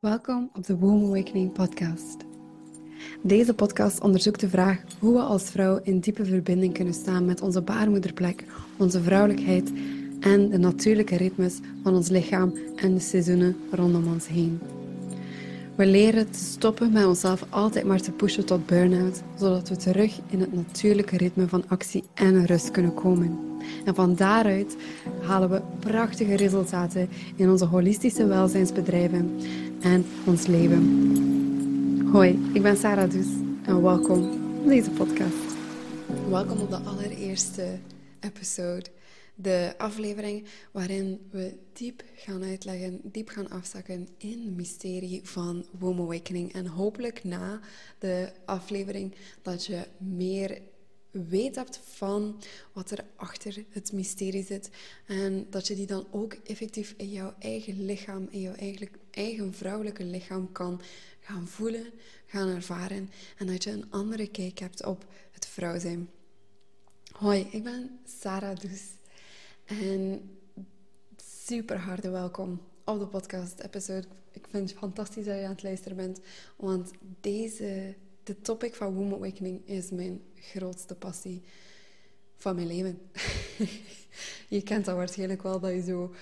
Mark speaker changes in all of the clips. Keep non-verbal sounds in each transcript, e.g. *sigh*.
Speaker 1: Welkom op de Womb Awakening podcast. Deze podcast onderzoekt de vraag hoe we als vrouw in diepe verbinding kunnen staan met onze baarmoederplek, onze vrouwelijkheid en de natuurlijke ritmes van ons lichaam en de seizoenen rondom ons heen. We leren te stoppen met onszelf altijd maar te pushen tot burn-out, zodat we terug in het natuurlijke ritme van actie en rust kunnen komen. En van daaruit halen we prachtige resultaten in onze holistische welzijnsbedrijven en ons leven. Hoi, ik ben Sarah Dus en welkom op deze podcast. Welkom op de allereerste episode, de aflevering waarin we diep gaan uitleggen, diep gaan afzakken in het mysterie van Womb Awakening. En hopelijk na de aflevering dat je meer weet hebt van wat er achter het mysterie zit. En dat je die dan ook effectief in jouw eigen lichaam, in jouw eigen, eigen vrouwelijke lichaam kan gaan voelen, gaan ervaren. En dat je een andere kijk hebt op het vrouw zijn. Hoi, ik ben Sarah Does. En super harde welkom op de podcast-episode. Ik vind het fantastisch dat je aan het luisteren bent. Want deze de topic van Womb Awakening is mijn grootste passie van mijn leven. *laughs* je kent dat waarschijnlijk wel, dat je zo,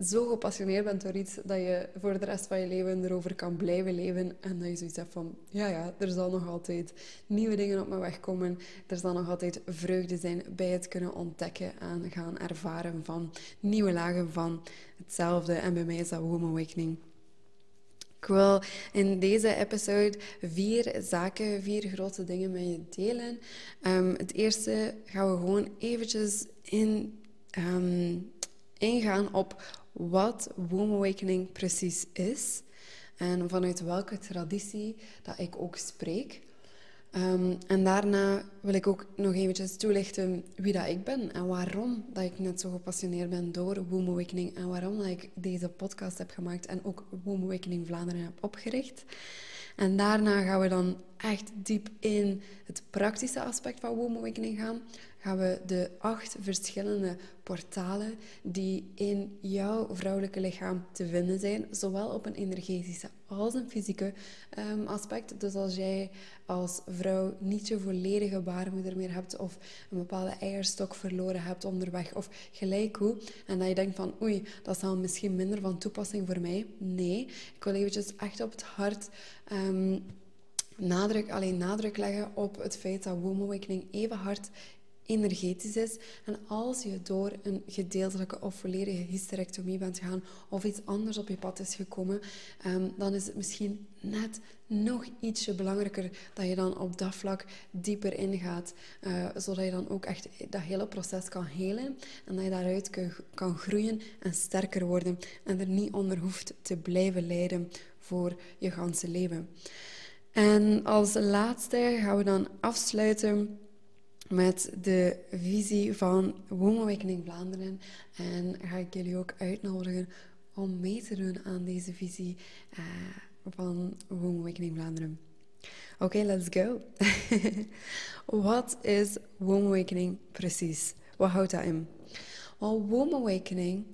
Speaker 1: zo gepassioneerd bent door iets dat je voor de rest van je leven erover kan blijven leven. En dat je zoiets hebt van, ja, ja, er zal nog altijd nieuwe dingen op mijn weg komen. Er zal nog altijd vreugde zijn bij het kunnen ontdekken en gaan ervaren van nieuwe lagen van hetzelfde. En bij mij is dat Womb Awakening. Ik wil in deze episode vier zaken, vier grote dingen met je delen. Um, het eerste gaan we gewoon eventjes in, um, ingaan op wat Womb Awakening precies is. En vanuit welke traditie dat ik ook spreek. Um, en daarna wil ik ook nog eventjes toelichten wie dat ik ben en waarom dat ik net zo gepassioneerd ben door Womb Awakening en waarom dat ik deze podcast heb gemaakt en ook Womb Awakening Vlaanderen heb opgericht. En daarna gaan we dan echt diep in het praktische aspect van Womb Awakening gaan gaan we de acht verschillende portalen die in jouw vrouwelijke lichaam te vinden zijn, zowel op een energetische als een fysieke um, aspect. Dus als jij als vrouw niet je volledige baarmoeder meer hebt of een bepaalde eierstok verloren hebt onderweg of gelijk hoe, en dat je denkt van oei, dat is dan misschien minder van toepassing voor mij. Nee, ik wil eventjes echt op het hart... Um, nadruk, alleen nadruk leggen op het feit dat Womb even hard energetisch is. En als je door een gedeeltelijke of volledige hysterectomie bent gegaan of iets anders op je pad is gekomen, ehm, dan is het misschien net nog ietsje belangrijker dat je dan op dat vlak dieper ingaat, uh, zodat je dan ook echt dat hele proces kan helen en dat je daaruit kan groeien en sterker worden en er niet onder hoeft te blijven lijden voor je ganse leven. En als laatste gaan we dan afsluiten met de visie van Womb Awakening Vlaanderen. En ga ik jullie ook uitnodigen om mee te doen aan deze visie uh, van Womb Awakening Vlaanderen. Oké, let's go. *laughs* Wat is Womb Awakening precies? Wat houdt dat in? Womb Awakening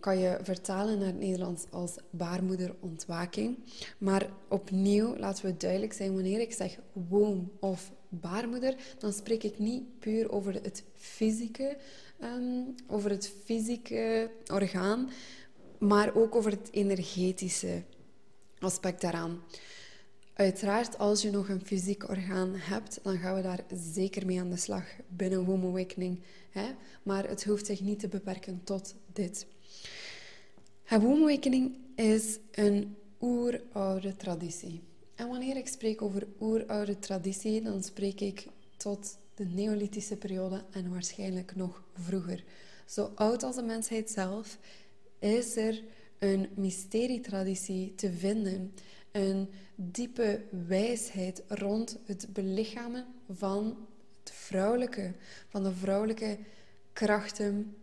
Speaker 1: kan je vertalen naar het Nederlands als baarmoederontwaking. Maar opnieuw, laten we duidelijk zijn, wanneer ik zeg womb of baarmoeder, dan spreek ik niet puur over het fysieke, ehm, over het fysieke orgaan, maar ook over het energetische aspect daaraan. Uiteraard, als je nog een fysiek orgaan hebt, dan gaan we daar zeker mee aan de slag binnen Womb Awakening. Hè? Maar het hoeft zich niet te beperken tot dit. Womb Awakening is een oeroude traditie. En wanneer ik spreek over oeroude traditie, dan spreek ik tot de Neolithische periode en waarschijnlijk nog vroeger. Zo oud als de mensheid zelf is er een mysterietraditie te vinden, een diepe wijsheid rond het belichamen van het vrouwelijke, van de vrouwelijke krachten,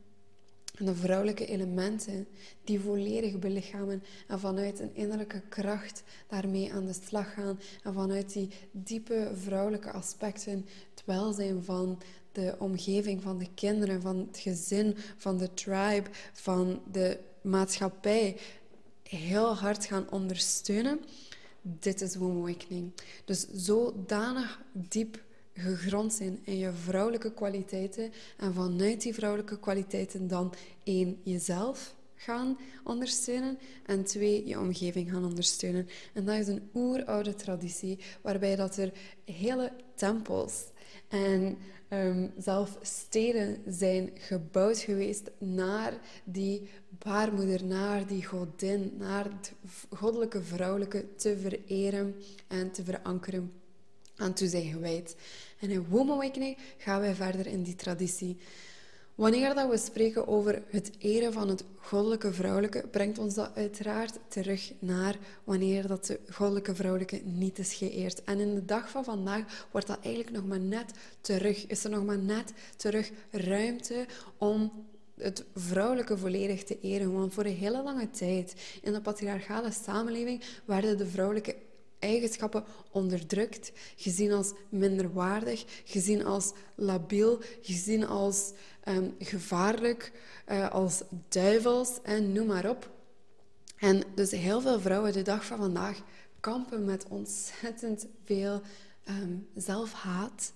Speaker 1: en de vrouwelijke elementen die volledig belichamen en vanuit een innerlijke kracht daarmee aan de slag gaan en vanuit die diepe vrouwelijke aspecten het welzijn van de omgeving, van de kinderen, van het gezin, van de tribe, van de maatschappij heel hard gaan ondersteunen, dit is Womb Awakening. Dus zodanig diep gegrond zijn in je vrouwelijke kwaliteiten en vanuit die vrouwelijke kwaliteiten dan één jezelf gaan ondersteunen en twee je omgeving gaan ondersteunen. En dat is een oeroude traditie waarbij dat er hele tempels en um, zelf steden zijn gebouwd geweest naar die baarmoeder, naar die godin, naar het goddelijke vrouwelijke te vereren en te verankeren aan toe zijn gewijd. En in Womb Awakening gaan wij verder in die traditie. Wanneer dat we spreken over het eren van het goddelijke vrouwelijke, brengt ons dat uiteraard terug naar wanneer dat de goddelijke vrouwelijke niet is geëerd. En in de dag van vandaag wordt dat eigenlijk nog maar net terug, is er nog maar net terug ruimte om het vrouwelijke volledig te eren. Want voor een hele lange tijd in de patriarchale samenleving werden de vrouwelijke eigenschappen onderdrukt, gezien als minderwaardig, gezien als labiel, gezien als um, gevaarlijk, uh, als duivels en noem maar op. En dus heel veel vrouwen de dag van vandaag kampen met ontzettend veel um, zelfhaat,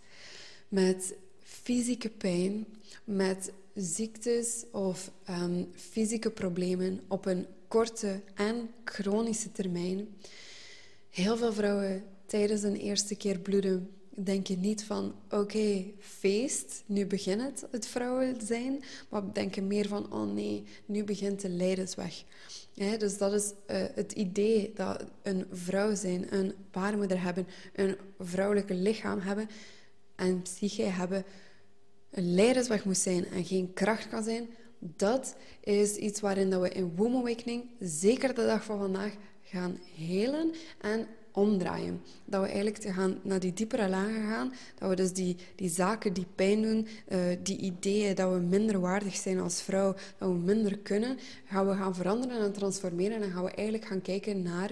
Speaker 1: met fysieke pijn, met ziektes of um, fysieke problemen op een korte en chronische termijn. Heel veel vrouwen tijdens een eerste keer bloeden denken niet van oké, feest, nu begint het, het vrouwen zijn, maar denken meer van oh nee, nu begint de lijdensweg. Ja, dus dat is uh, het idee dat een vrouw zijn, een baarmoeder hebben, een vrouwelijke lichaam hebben en psyche hebben, een leidersweg moet zijn en geen kracht kan zijn, dat is iets waarin dat we in Womb Awakening, zeker de dag van vandaag, gaan helen en omdraaien. Dat we eigenlijk te gaan naar die diepere lagen gaan. Dat we dus die, die zaken die pijn doen, uh, die ideeën dat we minder waardig zijn als vrouw, dat we minder kunnen, gaan we gaan veranderen en transformeren. En gaan we eigenlijk gaan kijken naar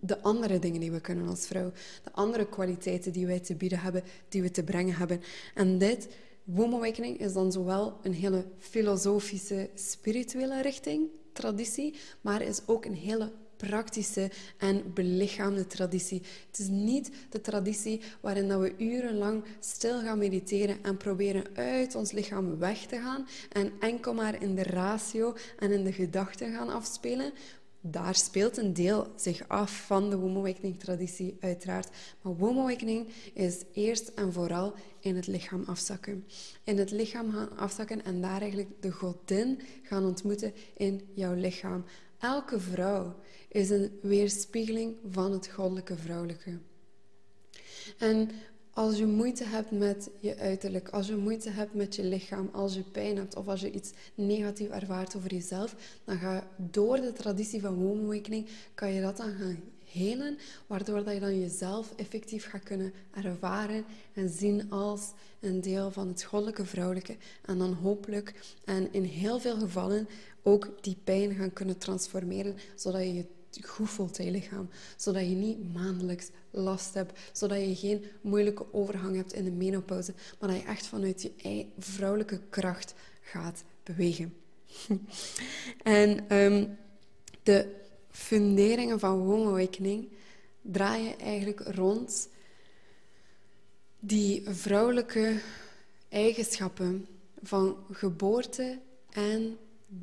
Speaker 1: de andere dingen die we kunnen als vrouw. De andere kwaliteiten die wij te bieden hebben, die we te brengen hebben. En dit, Womb Awakening, is dan zowel een hele filosofische, spirituele richting, traditie, maar is ook een hele praktische en belichaamde traditie. Het is niet de traditie waarin dat we urenlang stil gaan mediteren en proberen uit ons lichaam weg te gaan en enkel maar in de ratio en in de gedachten gaan afspelen. Daar speelt een deel zich af van de Womb Awakening traditie, uiteraard. Maar Womb Awakening is eerst en vooral in het lichaam afzakken. In het lichaam afzakken en daar eigenlijk de godin gaan ontmoeten in jouw lichaam. Elke vrouw is een weerspiegeling van het goddelijke vrouwelijke. En als je moeite hebt met je uiterlijk, als je moeite hebt met je lichaam, als je pijn hebt of als je iets negatief ervaart over jezelf, dan ga door de traditie van woonawakening kan je dat dan gaan helen, waardoor dat je dan jezelf effectief gaat kunnen ervaren en zien als een deel van het goddelijke vrouwelijke. En dan hopelijk en in heel veel gevallen ook die pijn gaan kunnen transformeren, zodat je je goed voelt in je lichaam. Zodat je niet maandelijks last hebt. Zodat je geen moeilijke overgang hebt in de menopauze. Maar dat je echt vanuit je vrouwelijke kracht gaat bewegen. *laughs* en um, de funderingen van Womb Awakening draaien eigenlijk rond die vrouwelijke eigenschappen van geboorte en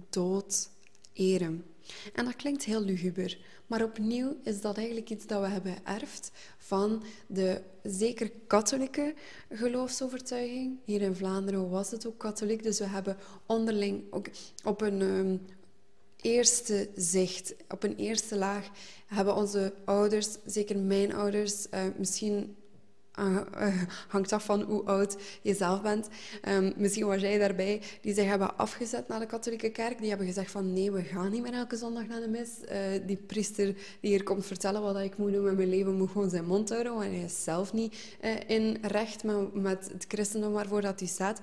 Speaker 1: dood eren. En dat klinkt heel luguber, maar opnieuw is dat eigenlijk iets dat we hebben geërfd van de zeker katholieke geloofsovertuiging. Hier in Vlaanderen was het ook katholiek, dus we hebben onderling ook op een um, eerste zicht, op een eerste laag, hebben onze ouders, zeker mijn ouders, uh, misschien uh, hangt af van hoe oud je zelf bent. Um, misschien was jij daarbij, die zich hebben afgezet naar de katholieke kerk. Die hebben gezegd van nee, we gaan niet meer elke zondag naar de mis. Uh, die priester die hier komt vertellen wat ik moet doen met mijn leven, moet gewoon zijn mond houden. Want hij is zelf niet uh, in recht met, met het christendom waarvoor dat hij staat.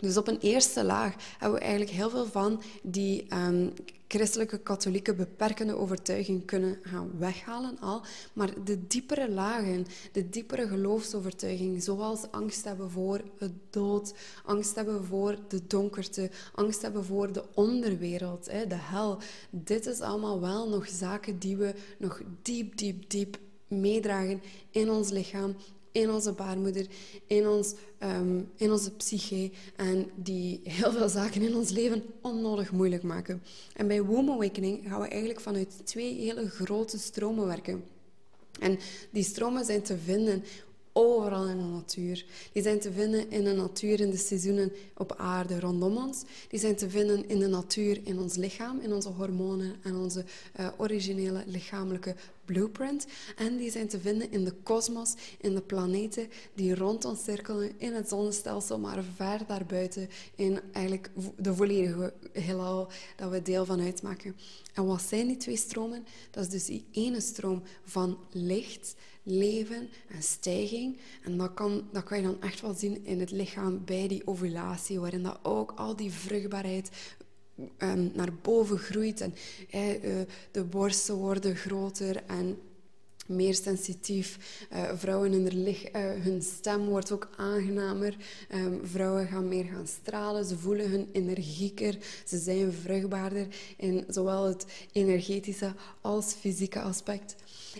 Speaker 1: Dus op een eerste laag hebben we eigenlijk heel veel van die um, christelijke katholieke beperkende overtuiging kunnen gaan weghalen al. Maar de diepere lagen, de diepere geloofsovertuiging, zoals angst hebben voor het dood, angst hebben voor de donkerte, angst hebben voor de onderwereld, de hel. Dit is allemaal wel nog zaken die we nog diep, diep, diep meedragen in ons lichaam, in onze baarmoeder, in, ons, um, in onze psyche en die heel veel zaken in ons leven onnodig moeilijk maken. En bij Womb Awakening gaan we eigenlijk vanuit twee hele grote stromen werken. En die stromen zijn te vinden overal in de natuur. Die zijn te vinden in de natuur, in de seizoenen op aarde rondom ons. Die zijn te vinden in de natuur, in ons lichaam, in onze hormonen en onze uh, originele lichamelijke blueprint. En die zijn te vinden in de kosmos, in de planeten die rond ons cirkelen, in het zonnestelsel, maar ver daarbuiten, in eigenlijk de volledige heelal dat we deel van uitmaken. En wat zijn die twee stromen? Dat is dus die ene stroom van licht, leven en stijging. En dat kan, dat kan je dan echt wel zien in het lichaam bij die ovulatie, waarin dat ook al die vruchtbaarheid um, naar boven groeit. En uh, de borsten worden groter en meer sensitief. Uh, vrouwen, hun, uh, hun stem wordt ook aangenamer. Um, vrouwen gaan meer gaan stralen. Ze voelen hun energieker. Ze zijn vruchtbaarder in zowel het energetische als fysieke aspect.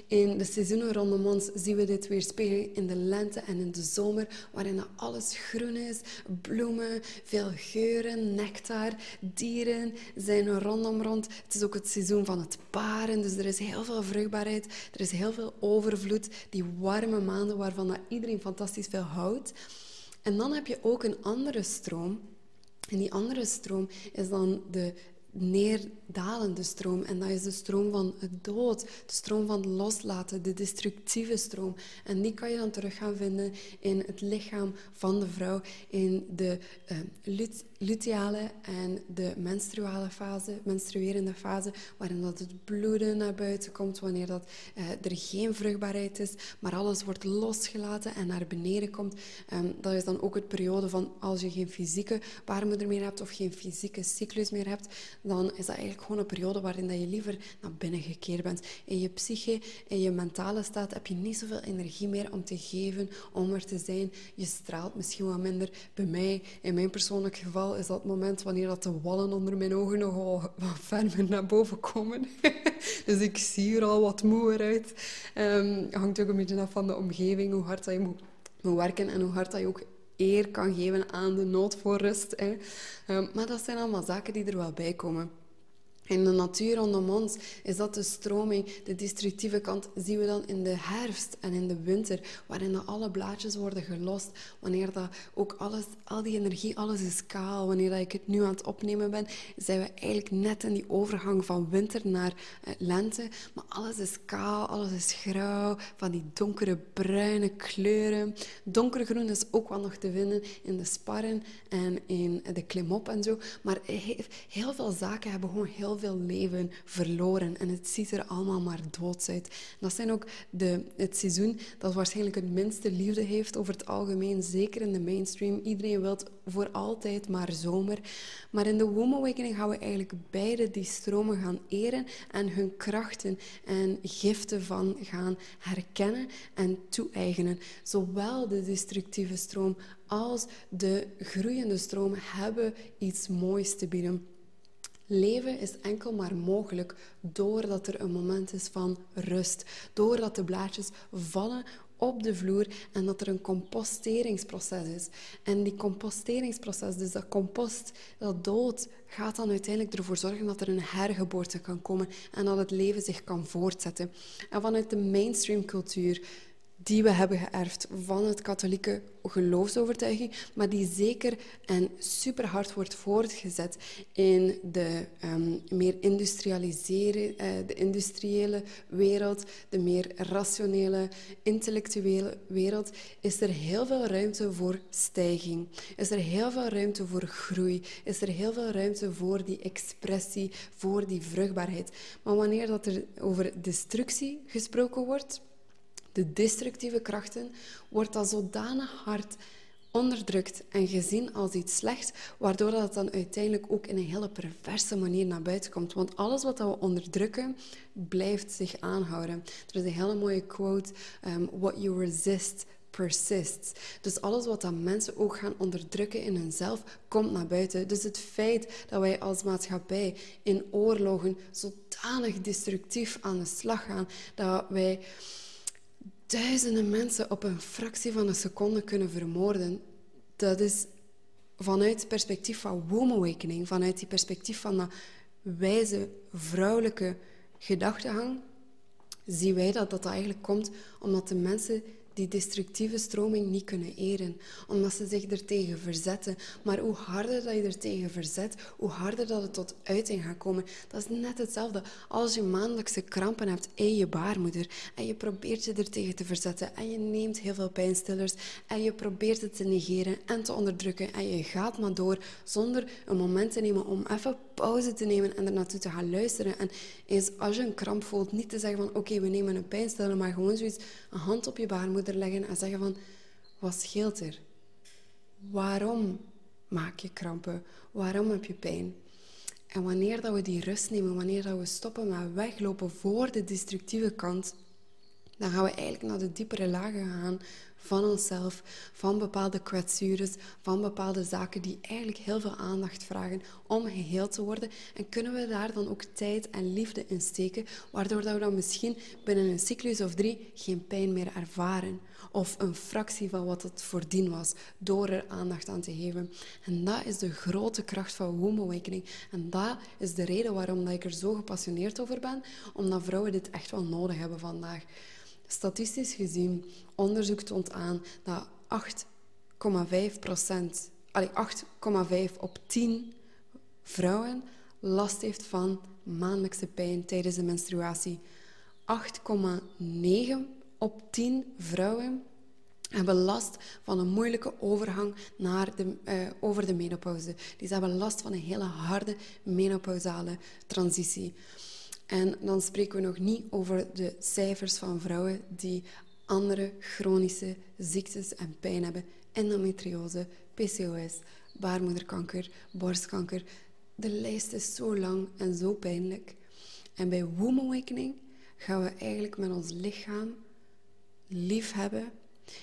Speaker 1: In de seizoenen rondom ons zien we dit weerspiegelen in de lente en in de zomer, waarin alles groen is, bloemen, veel geuren, nectar, dieren zijn rondom rond. Het is ook het seizoen van het paren, dus er is heel veel vruchtbaarheid, er is heel veel overvloed, die warme maanden waarvan dat iedereen fantastisch veel houdt. En dan heb je ook een andere stroom. En die andere stroom is dan de neerdalende stroom. En dat is de stroom van het dood, de stroom van loslaten, de destructieve stroom. En die kan je dan terug gaan vinden in het lichaam van de vrouw, in de uh, luteale en de menstruale fase, menstruerende fase, waarin dat het bloeden naar buiten komt, wanneer dat, uh, er geen vruchtbaarheid is, maar alles wordt losgelaten en naar beneden komt. Um, dat is dan ook het periode van als je geen fysieke baarmoeder meer hebt of geen fysieke cyclus meer hebt, dan is dat eigenlijk gewoon een periode waarin dat je liever naar binnen gekeerd bent. In je psyche, in je mentale staat heb je niet zoveel energie meer om te geven, om er te zijn. Je straalt misschien wat minder. Bij mij, in mijn persoonlijk geval, is dat het moment wanneer dat de wallen onder mijn ogen nogal wat verder naar boven komen. *laughs* dus ik zie er al wat moeer uit. Um, hangt ook een beetje af van de omgeving, hoe hard dat je moet, werken en hoe hard dat je ook eer kan geven aan de nood voor rust. Hè. Ehm, maar dat zijn allemaal zaken die er wel bij komen. In de natuur rondom ons is dat de stroming, de destructieve kant, zien we dan in de herfst en in de winter, waarin alle blaadjes worden gelost, wanneer dat ook alles, al die energie, alles is kaal. Wanneer dat ik het nu aan het opnemen ben, zijn we eigenlijk net in die overgang van winter naar eh, lente, maar alles is kaal, alles is grauw, van die donkere bruine kleuren. Donkergroen is ook wel nog te vinden in de sparren en in de klimop en zo, maar heel veel zaken hebben gewoon heel veel leven verloren en het ziet er allemaal maar doods uit. Dat zijn ook de, het seizoen dat waarschijnlijk het minste liefde heeft over het algemeen, zeker in de mainstream. Iedereen wil voor altijd maar zomer. Maar in de Womb Awakening gaan we eigenlijk beide die stromen gaan eren en hun krachten en giften van gaan herkennen en toe-eigenen. Zowel de destructieve stroom als de groeiende stroom hebben iets moois te bieden. Leven is enkel maar mogelijk doordat er een moment is van rust. Doordat de blaadjes vallen op de vloer en dat er een composteringsproces is. En die composteringsproces, dus dat compost, dat dood, gaat dan uiteindelijk ervoor zorgen dat er een hergeboorte kan komen en dat het leven zich kan voortzetten. En vanuit de mainstream cultuur die we hebben geërfd van het katholieke geloofsovertuiging, maar die zeker en super hard wordt voortgezet in de um, meer industrialiseren, uh, de industriële wereld, de meer rationele, intellectuele wereld, is er heel veel ruimte voor stijging. Is er heel veel ruimte voor groei. Is er heel veel ruimte voor die expressie, voor die vruchtbaarheid. Maar wanneer dat er over destructie gesproken wordt, de destructieve krachten, wordt dat zodanig hard onderdrukt en gezien als iets slechts, waardoor dat dan uiteindelijk ook in een hele perverse manier naar buiten komt. Want alles wat we onderdrukken, blijft zich aanhouden. Er is een hele mooie quote, um, what you resist persists. Dus alles wat dan mensen ook gaan onderdrukken in hunzelf, komt naar buiten. Dus het feit dat wij als maatschappij in oorlogen zodanig destructief aan de slag gaan, dat wij duizenden mensen op een fractie van een seconde kunnen vermoorden, dat is vanuit het perspectief van womb awakening, vanuit die perspectief van dat wijze vrouwelijke gedachtegang, zien wij dat dat eigenlijk komt omdat de mensen die destructieve stroming niet kunnen eren, omdat ze zich ertegen verzetten. Maar hoe harder dat je er tegen verzet, hoe harder dat het tot uiting gaat komen. Dat is net hetzelfde als je maandelijkse krampen hebt in je baarmoeder en je probeert je ertegen te verzetten en je neemt heel veel pijnstillers en je probeert het te negeren en te onderdrukken en je gaat maar door zonder een moment te nemen om even pauze te nemen en er naartoe te gaan luisteren. En eens als je een kramp voelt, niet te zeggen van oké, we nemen een pijnstiller, maar gewoon zoiets, een hand op je baarmoeder leggen en zeggen van wat scheelt er? Waarom maak je krampen? Waarom heb je pijn? En wanneer dat we die rust nemen, wanneer dat we stoppen met weglopen voor de destructieve kant, dan gaan we eigenlijk naar de diepere lagen gaan van onszelf, van bepaalde kwetsures, van bepaalde zaken die eigenlijk heel veel aandacht vragen om geheeld te worden. En kunnen we daar dan ook tijd en liefde in steken, waardoor dat we dan misschien binnen een cyclus of drie geen pijn meer ervaren. Of een fractie van wat het voordien was, door er aandacht aan te geven. En dat is de grote kracht van Womb Awakening. En dat is de reden waarom dat ik er zo gepassioneerd over ben, omdat vrouwen dit echt wel nodig hebben vandaag. Statistisch gezien, onderzoek toont aan dat 8,5 procent, 8,5 op 10 vrouwen last heeft van maandelijkse pijn tijdens de menstruatie. 8,9 op 10 vrouwen hebben last van een moeilijke overgang naar de, uh, over de menopauze. Die hebben last van een hele harde menopausale transitie. En dan spreken we nog niet over de cijfers van vrouwen die andere chronische ziektes en pijn hebben. Endometriose, PCOS, baarmoederkanker, borstkanker. De lijst is zo lang en zo pijnlijk. En bij Womb Awakening gaan we eigenlijk met ons lichaam lief hebben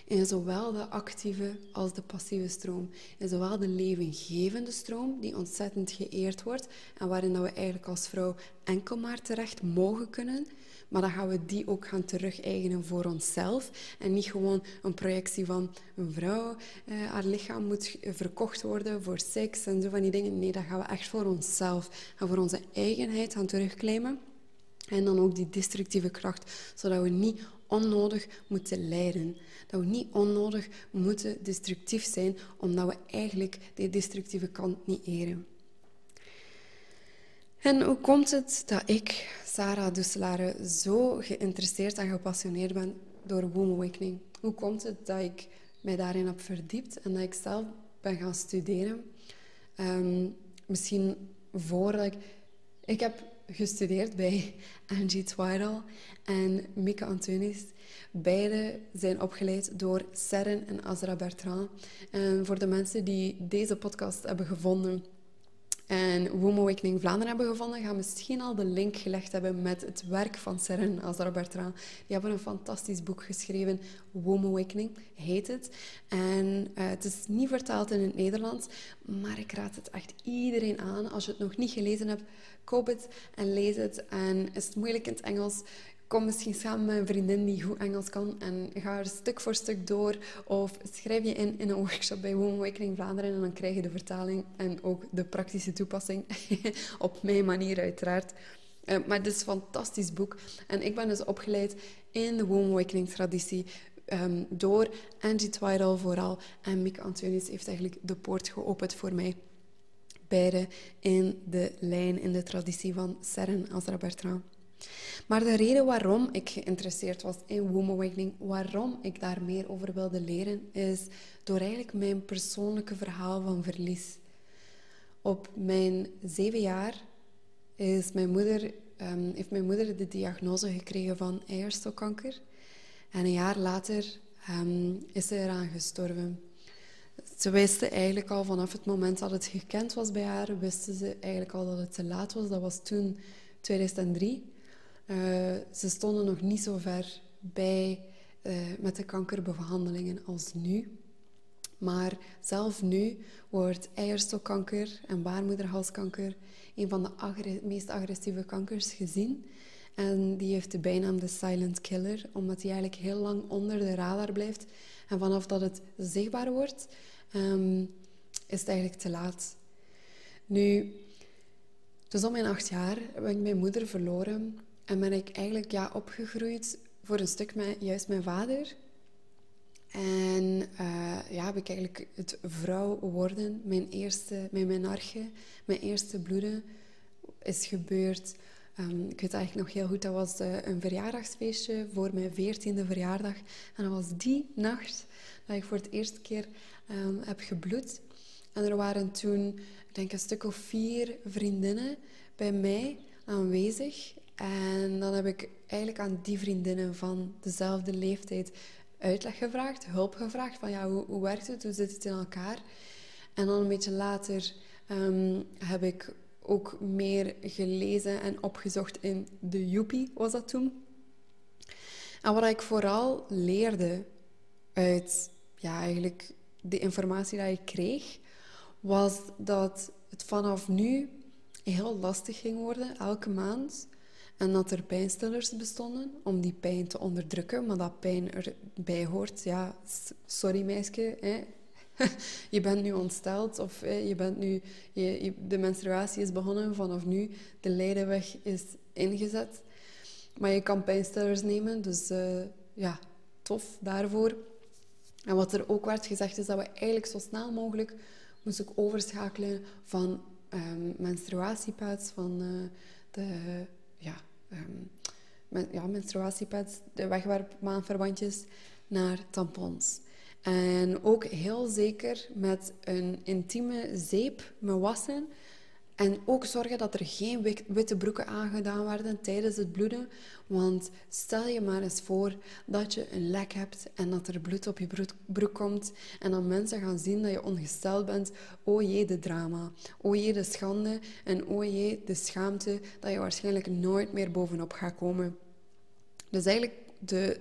Speaker 1: in zowel de actieve als de passieve stroom. In zowel de levengevende stroom, die ontzettend geëerd wordt en waarin dat we eigenlijk als vrouw enkel maar terecht mogen kunnen. Maar dan gaan we die ook gaan terug-eigenen voor onszelf. En niet gewoon een projectie van een vrouw. Eh, haar lichaam moet verkocht worden voor seks en zo van die dingen. Nee, dat gaan we echt voor onszelf en voor onze eigenheid gaan terugclaimen. En dan ook die destructieve kracht, zodat we niet onnodig moeten lijden. Dat we niet onnodig moeten destructief zijn, omdat we eigenlijk die destructieve kant niet eren. En hoe komt het dat ik, Sarah Dusselare, zo geïnteresseerd en gepassioneerd ben door Womb Awakening? Hoe komt het dat ik mij daarin heb verdiept en dat ik zelf ben gaan studeren? Um, misschien voordat ik... Ik heb gestudeerd bij Angie Twyrdall en Mika Antunis. Beide zijn opgeleid door Serren en Azra Bertrand. En voor de mensen die deze podcast hebben gevonden en Womb Awakening Vlaanderen hebben gevonden, gaan misschien al de link gelegd hebben met het werk van Serren Azra Bertrand. Die hebben een fantastisch boek geschreven, Womb Awakening heet het. En uh, het is niet vertaald in het Nederlands, maar ik raad het echt iedereen aan. Als je het nog niet gelezen hebt, koop het en lees het. En is het moeilijk in het Engels, kom misschien samen met een vriendin die goed Engels kan en ga er stuk voor stuk door. Of schrijf je in in een workshop bij Womb Awakening Vlaanderen en dan krijg je de vertaling en ook de praktische toepassing. *laughs* Op mijn manier uiteraard. Uh, maar het is een fantastisch boek. En ik ben dus opgeleid in de Womb Awakening traditie. Um, door Angie Twyrdall vooral. En Mieke Antonis heeft eigenlijk de poort geopend voor mij. Beide in de lijn, in de traditie van Serren Azra Bertrand. Maar de reden waarom ik geïnteresseerd was in Womb Awakening, waarom ik daar meer over wilde leren, is door eigenlijk mijn persoonlijke verhaal van verlies. Op mijn zeven jaar is mijn moeder, um, heeft mijn moeder de diagnose gekregen van eierstokkanker. En een jaar later um, is ze eraan gestorven. ze wisten eigenlijk al vanaf het moment dat het gekend was bij haar, wisten ze eigenlijk al dat het te laat was. Dat was toen 2003. Uh, ze stonden nog niet zo ver bij uh, met de kankerbehandelingen als nu. Maar zelf nu wordt eierstokkanker en baarmoederhalskanker een van de meest agressieve kankers gezien. En die heeft de bijnaam de silent killer, omdat hij eigenlijk heel lang onder de radar blijft. En vanaf dat het zichtbaar wordt, um, is het eigenlijk te laat. Nu, dus om mijn acht jaar heb ik mijn moeder verloren en ben ik eigenlijk ja, opgegroeid voor een stuk met juist mijn vader. En uh, ja, heb ik eigenlijk het vrouw worden, mijn eerste, mijn menarche, mijn eerste bloeden is gebeurd. Um, ik weet eigenlijk nog heel goed, dat was uh, een verjaardagsfeestje voor mijn veertiende verjaardag. En dat was die nacht dat ik voor het eerste keer um, heb gebloed. En er waren toen, ik denk een stuk of vier vriendinnen bij mij aanwezig. En dan heb ik eigenlijk aan die vriendinnen van dezelfde leeftijd uitleg gevraagd, hulp gevraagd. Van ja, hoe, hoe werkt het? Hoe zit het in elkaar? En dan een beetje later um, heb ik ook meer gelezen en opgezocht in de Joepie, was dat toen. En wat ik vooral leerde uit ja, eigenlijk de informatie die ik kreeg, was dat het vanaf nu heel lastig ging worden, elke maand. En dat er pijnstillers bestonden om die pijn te onderdrukken, maar dat pijn erbij hoort. Ja, sorry meisje, hè. *laughs* je bent nu ontsteld of hè, je bent nu, je, de menstruatie is begonnen, vanaf nu de leidenweg is ingezet. Maar je kan pijnstillers nemen, dus uh, ja, tof daarvoor. En wat er ook werd gezegd is dat we eigenlijk zo snel mogelijk moesten overschakelen van um, menstruatiepads, van uh, de um, ja, menstruatiepads, de wegwerpmaanverbandjes, naar tampons. En ook heel zeker met een intieme zeep me wassen en ook zorgen dat er geen witte broeken aangedaan werden tijdens het bloeden. Want stel je maar eens voor dat je een lek hebt en dat er bloed op je broek komt. En dan mensen gaan zien dat je ongesteld bent. O jee, de drama. O jee, de schande. En o jee, de schaamte dat je waarschijnlijk nooit meer bovenop gaat komen. Dus eigenlijk de,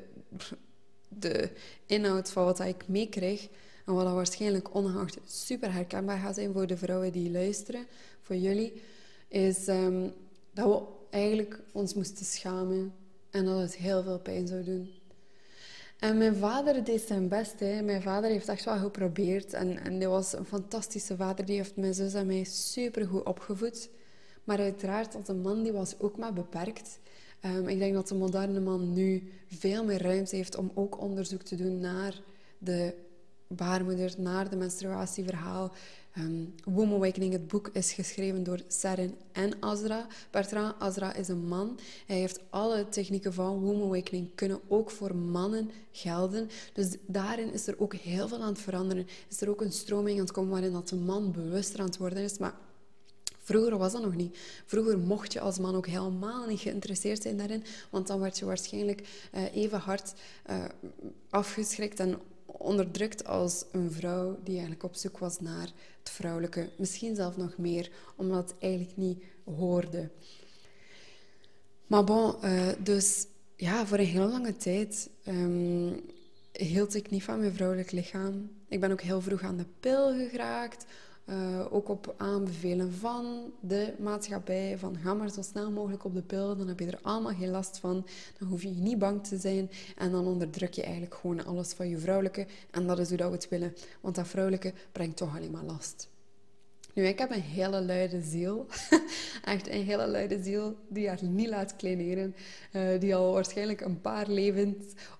Speaker 1: de inhoud van wat ik meekrijg en wat waarschijnlijk ongeacht super herkenbaar gaat zijn voor de vrouwen die luisteren, voor jullie, is um, dat we eigenlijk ons moesten schamen en dat het heel veel pijn zou doen. En mijn vader deed zijn best. Hè. Mijn vader heeft echt wel geprobeerd. En, en die was een fantastische vader. Die heeft mijn zus en mij super goed opgevoed. Maar uiteraard, als een man, die was ook maar beperkt. Um, ik denk dat de moderne man nu veel meer ruimte heeft om ook onderzoek te doen naar de baarmoeder, naar de menstruatieverhaal. Um, Awakening, het boek, is geschreven door Seren en Azra. Bertrand Azra is een man. Hij heeft alle technieken van Womb Awakening kunnen ook voor mannen gelden. Dus daarin is er ook heel veel aan het veranderen. Is er ook een stroming aan het komen waarin dat de man bewuster aan het worden is. Maar Vroeger was dat nog niet. Vroeger mocht je als man ook helemaal niet geïnteresseerd zijn daarin, want dan werd je waarschijnlijk uh, even hard uh, afgeschrikt en onderdrukt als een vrouw die eigenlijk op zoek was naar het vrouwelijke. Misschien zelf nog meer, omdat het eigenlijk niet hoorde. Maar bon, uh, dus ja, voor een heel lange tijd um, hield ik niet van mijn vrouwelijk lichaam. Ik ben ook heel vroeg aan de pil geraakt. Uh, ook op aanbevelen van de maatschappij. Van ga maar zo snel mogelijk op de pil, dan heb je er allemaal geen last van. Dan hoef je niet bang te zijn. En dan onderdruk je eigenlijk gewoon alles van je vrouwelijke. En dat is hoe dat we het willen. Want dat vrouwelijke brengt toch alleen maar last. Nu, ik heb een hele luide ziel. *laughs* Echt een hele luide ziel die haar niet laat kleineren. Uh, die al waarschijnlijk een paar levens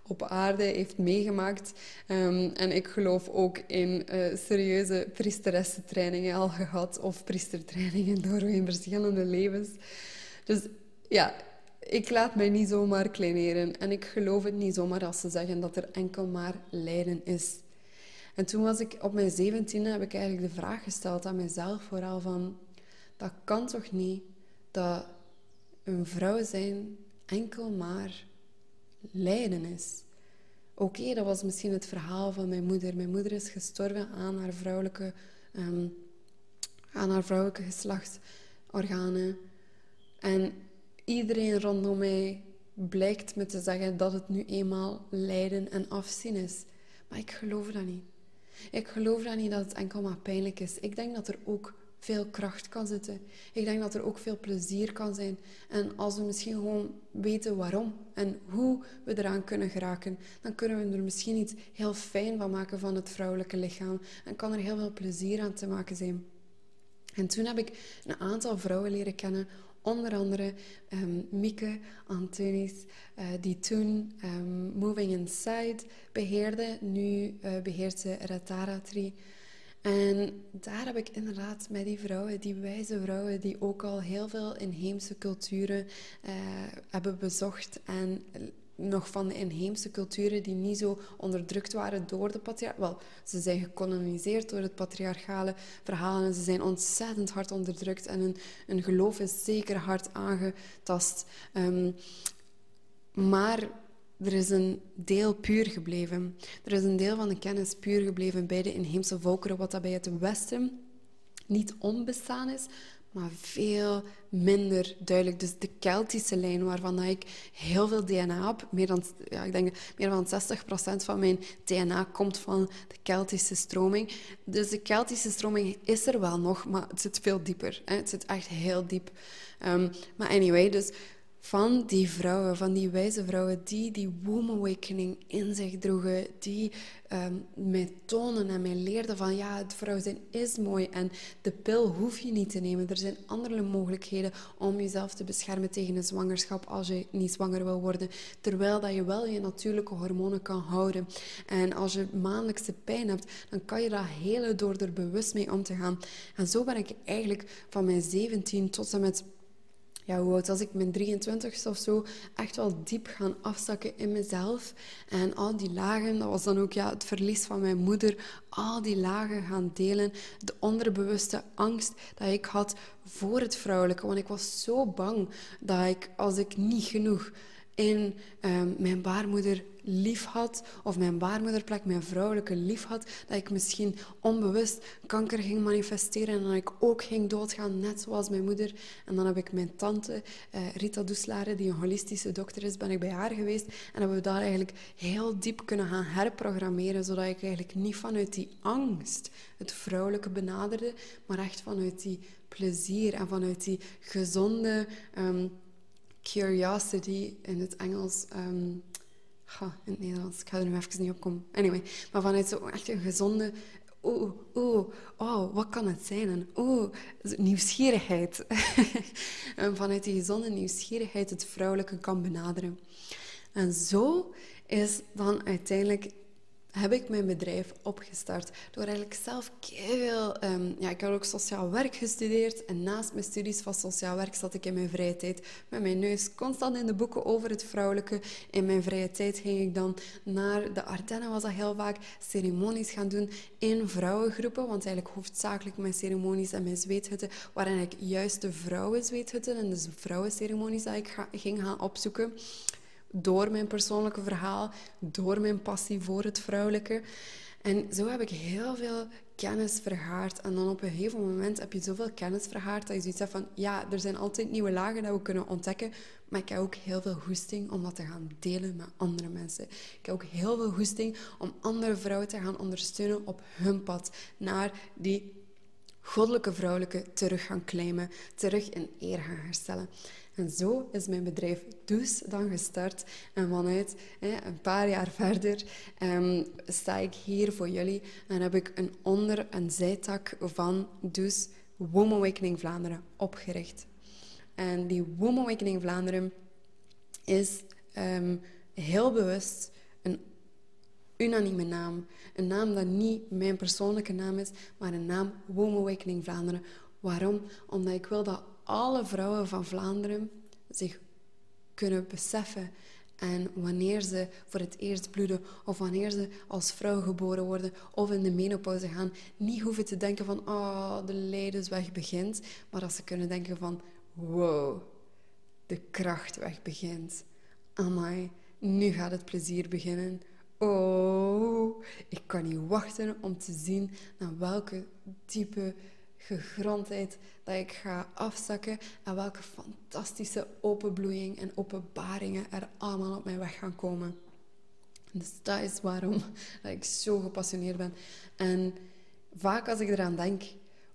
Speaker 1: op aarde heeft meegemaakt. Um, en ik geloof ook in uh, serieuze priesteressentrainingen al gehad. Of priestertrainingen *laughs* door in verschillende levens. Dus ja, ik laat mij niet zomaar kleineren. En ik geloof het niet zomaar als ze zeggen dat er enkel maar lijden is. En toen was ik op mijn zeventiende, heb ik eigenlijk de vraag gesteld aan mezelf vooral van... Dat kan toch niet dat een vrouw zijn enkel maar lijden is? Oké, dat was misschien het verhaal van mijn moeder. Mijn moeder is gestorven aan haar vrouwelijke, ehm, aan haar vrouwelijke geslachtsorganen. En iedereen rondom mij blijkt me te zeggen dat het nu eenmaal lijden en afzien is. Maar ik geloof dat niet. Ik geloof dat niet dat het enkel maar pijnlijk is. Ik denk dat er ook veel kracht kan zitten. Ik denk dat er ook veel plezier kan zijn. En als we misschien gewoon weten waarom en hoe we eraan kunnen geraken, dan kunnen we er misschien iets heel fijn van maken van het vrouwelijke lichaam. En kan er heel veel plezier aan te maken zijn. En toen heb ik een aantal vrouwen leren kennen Onder andere um, Mieke Antonis, uh, die toen um, Moving Inside beheerde. Nu uh, beheert ze Ratara Tree. En daar heb ik inderdaad met die vrouwen, die wijze vrouwen, die ook al heel veel inheemse culturen uh, hebben bezocht en nog van de inheemse culturen die niet zo onderdrukt waren door de patriarch. Wel, ze zijn gekoloniseerd door het patriarchale verhaal en ze zijn ontzettend hard onderdrukt en hun, hun geloof is zeker hard aangetast. Um, maar er is een deel puur gebleven. Er is een deel van de kennis puur gebleven bij de inheemse volkeren, wat dat bij het Westen niet onbestaan is, maar veel minder duidelijk. Dus de Keltische lijn, waarvan ik heel veel DNA heb, meer dan, ja, ik denk, meer dan 60% van mijn DNA komt van de Keltische stroming. Dus de Keltische stroming is er wel nog, maar het zit veel dieper. Hè? Het zit echt heel diep. Um, maar anyway, dus van die vrouwen, van die wijze vrouwen die die womb awakening in zich droegen, die um, mij tonen en mij leerden van ja, het vrouw zijn is mooi en de pil hoef je niet te nemen. Er zijn andere mogelijkheden om jezelf te beschermen tegen een zwangerschap als je niet zwanger wil worden, terwijl dat je wel je natuurlijke hormonen kan houden. En als je maandelijkse pijn hebt, dan kan je dat hele door er bewust mee om te gaan. En zo ben ik eigenlijk van mijn 17 tot en met ja, hoe oud was ik? Mijn 23 of zo. Echt wel diep gaan afzakken in mezelf. En al die lagen, dat was dan ook ja, het verlies van mijn moeder. Al die lagen gaan delen. De onderbewuste angst dat ik had voor het vrouwelijke. Want ik was zo bang dat ik, als ik niet genoeg in um, mijn baarmoeder lief had, of mijn baarmoederplek, mijn vrouwelijke lief had, dat ik misschien onbewust kanker ging manifesteren en dat ik ook ging doodgaan, net zoals mijn moeder. En dan heb ik mijn tante, uh, Rita Doeslare, die een holistische dokter is, ben ik bij haar geweest en hebben we daar eigenlijk heel diep kunnen gaan herprogrammeren, zodat ik eigenlijk niet vanuit die angst het vrouwelijke benaderde, maar echt vanuit die plezier en vanuit die gezonde... Um, curiosity in het Engels. Um, in het Nederlands, ik ga er nu even niet op komen. Anyway, maar vanuit zo echt een gezonde. Oeh, oeh, oh, wat kan het zijn? En oeh, nieuwsgierigheid. *laughs* en vanuit die gezonde nieuwsgierigheid het vrouwelijke kan benaderen. En zo is dan uiteindelijk heb ik mijn bedrijf opgestart. Door eigenlijk zelf veel... Um, ja, ik had ook sociaal werk gestudeerd. En naast mijn studies van sociaal werk zat ik in mijn vrije tijd met mijn neus constant in de boeken over het vrouwelijke. In mijn vrije tijd ging ik dan naar de Ardennen, was dat heel vaak, ceremonies gaan doen in vrouwengroepen. Want eigenlijk hoofdzakelijk mijn ceremonies en mijn zweethutten waren ik juist de vrouwenzweethutten en de vrouwenceremonies dat ik ging gaan opzoeken door mijn persoonlijke verhaal, door mijn passie voor het vrouwelijke. En zo heb ik heel veel kennis vergaard. En dan op een gegeven moment heb je zoveel kennis vergaard dat je zoiets hebt van, ja, er zijn altijd nieuwe lagen dat we kunnen ontdekken, maar ik heb ook heel veel goesting om dat te gaan delen met andere mensen. Ik heb ook heel veel goesting om andere vrouwen te gaan ondersteunen op hun pad naar die goddelijke vrouwelijke terug gaan claimen, terug in eer gaan herstellen. En zo is mijn bedrijf Dus dan gestart. En vanuit een paar jaar *laughs* verder um, sta ik hier voor jullie en heb ik een onder- en zijtak van Dus Woman Awakening Vlaanderen opgericht. En die Woman Awakening Vlaanderen is um, heel bewust een unanieme naam. Een naam dat niet mijn persoonlijke naam is, maar een naam Woman Awakening Vlaanderen. Waarom? Omdat ik wil dat alle vrouwen van Vlaanderen zich kunnen beseffen. En wanneer ze voor het eerst bloeden, of wanneer ze als vrouw geboren worden, of in de menopauze gaan, niet hoeven te denken van, oh, de lijdensweg begint, maar dat ze kunnen denken van, wow, de krachtweg begint. Amai, nu gaat het plezier beginnen. oh, ik kan niet wachten om te zien naar welke type gegrondheid dat ik ga afzakken en welke fantastische openbloeiing en openbaringen er allemaal op mijn weg gaan komen. Dus dat is waarom *laughs* dat ik zo gepassioneerd ben. En vaak als ik eraan denk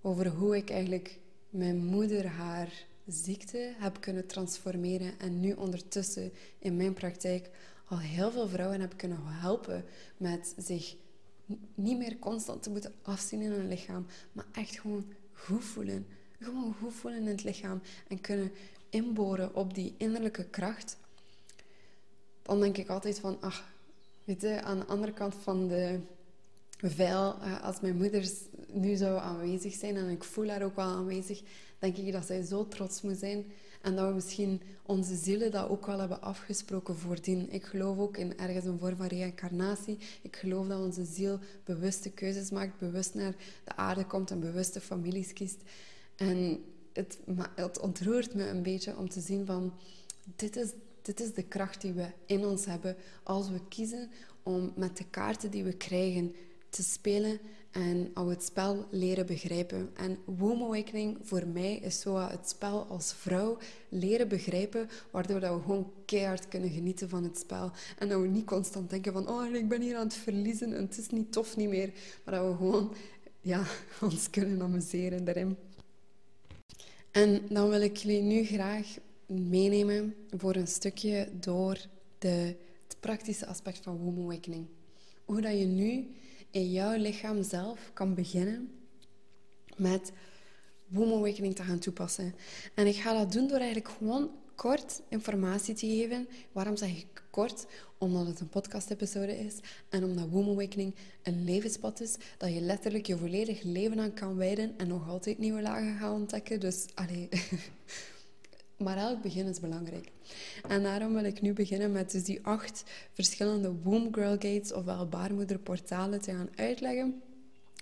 Speaker 1: over hoe ik eigenlijk mijn moeder haar ziekte heb kunnen transformeren en nu ondertussen in mijn praktijk al heel veel vrouwen heb kunnen helpen met zich niet meer constant te moeten afzien in hun lichaam, maar echt gewoon goed voelen. Gewoon goed voelen in het lichaam en kunnen inboren op die innerlijke kracht. Dan denk ik altijd van, ach, weet je, aan de andere kant van de veil, eh, als mijn moeder nu zou aanwezig zijn en ik voel haar ook wel aanwezig, denk ik dat zij zo trots moet zijn en dat we misschien onze zielen dat ook wel hebben afgesproken voordien. Ik geloof ook in ergens een vorm van reïncarnatie. Ik geloof dat onze ziel bewuste keuzes maakt, bewust naar de aarde komt en bewuste families kiest. En het, het ontroert me een beetje om te zien van... Dit is, dit is de kracht die we in ons hebben als we kiezen om met de kaarten die we krijgen te spelen en al het spel leren begrijpen. En Womb Awakening voor mij is zo het spel als vrouw leren begrijpen, waardoor dat we gewoon keihard kunnen genieten van het spel. En dat we niet constant denken van, oh, ik ben hier aan het verliezen en het is niet tof niet meer. Maar dat we gewoon ja, *laughs* ons kunnen amuseren daarin. En dan wil ik jullie nu graag meenemen voor een stukje door de, het praktische aspect van Womb Awakening. Hoe dat je nu in jouw lichaam zelf kan beginnen met Womb Awakening te gaan toepassen. En ik ga dat doen door eigenlijk gewoon kort informatie te geven. Waarom zeg ik kort? Omdat het een podcast-episode is en omdat Womb Awakening een levenspad is dat je letterlijk je volledig leven aan kan wijden en nog altijd nieuwe lagen gaat ontdekken. Dus, allee... *laughs* Maar elk begin is belangrijk. En daarom wil ik nu beginnen met dus die acht verschillende Womb Girl Gates, ofwel baarmoederportalen, te gaan uitleggen.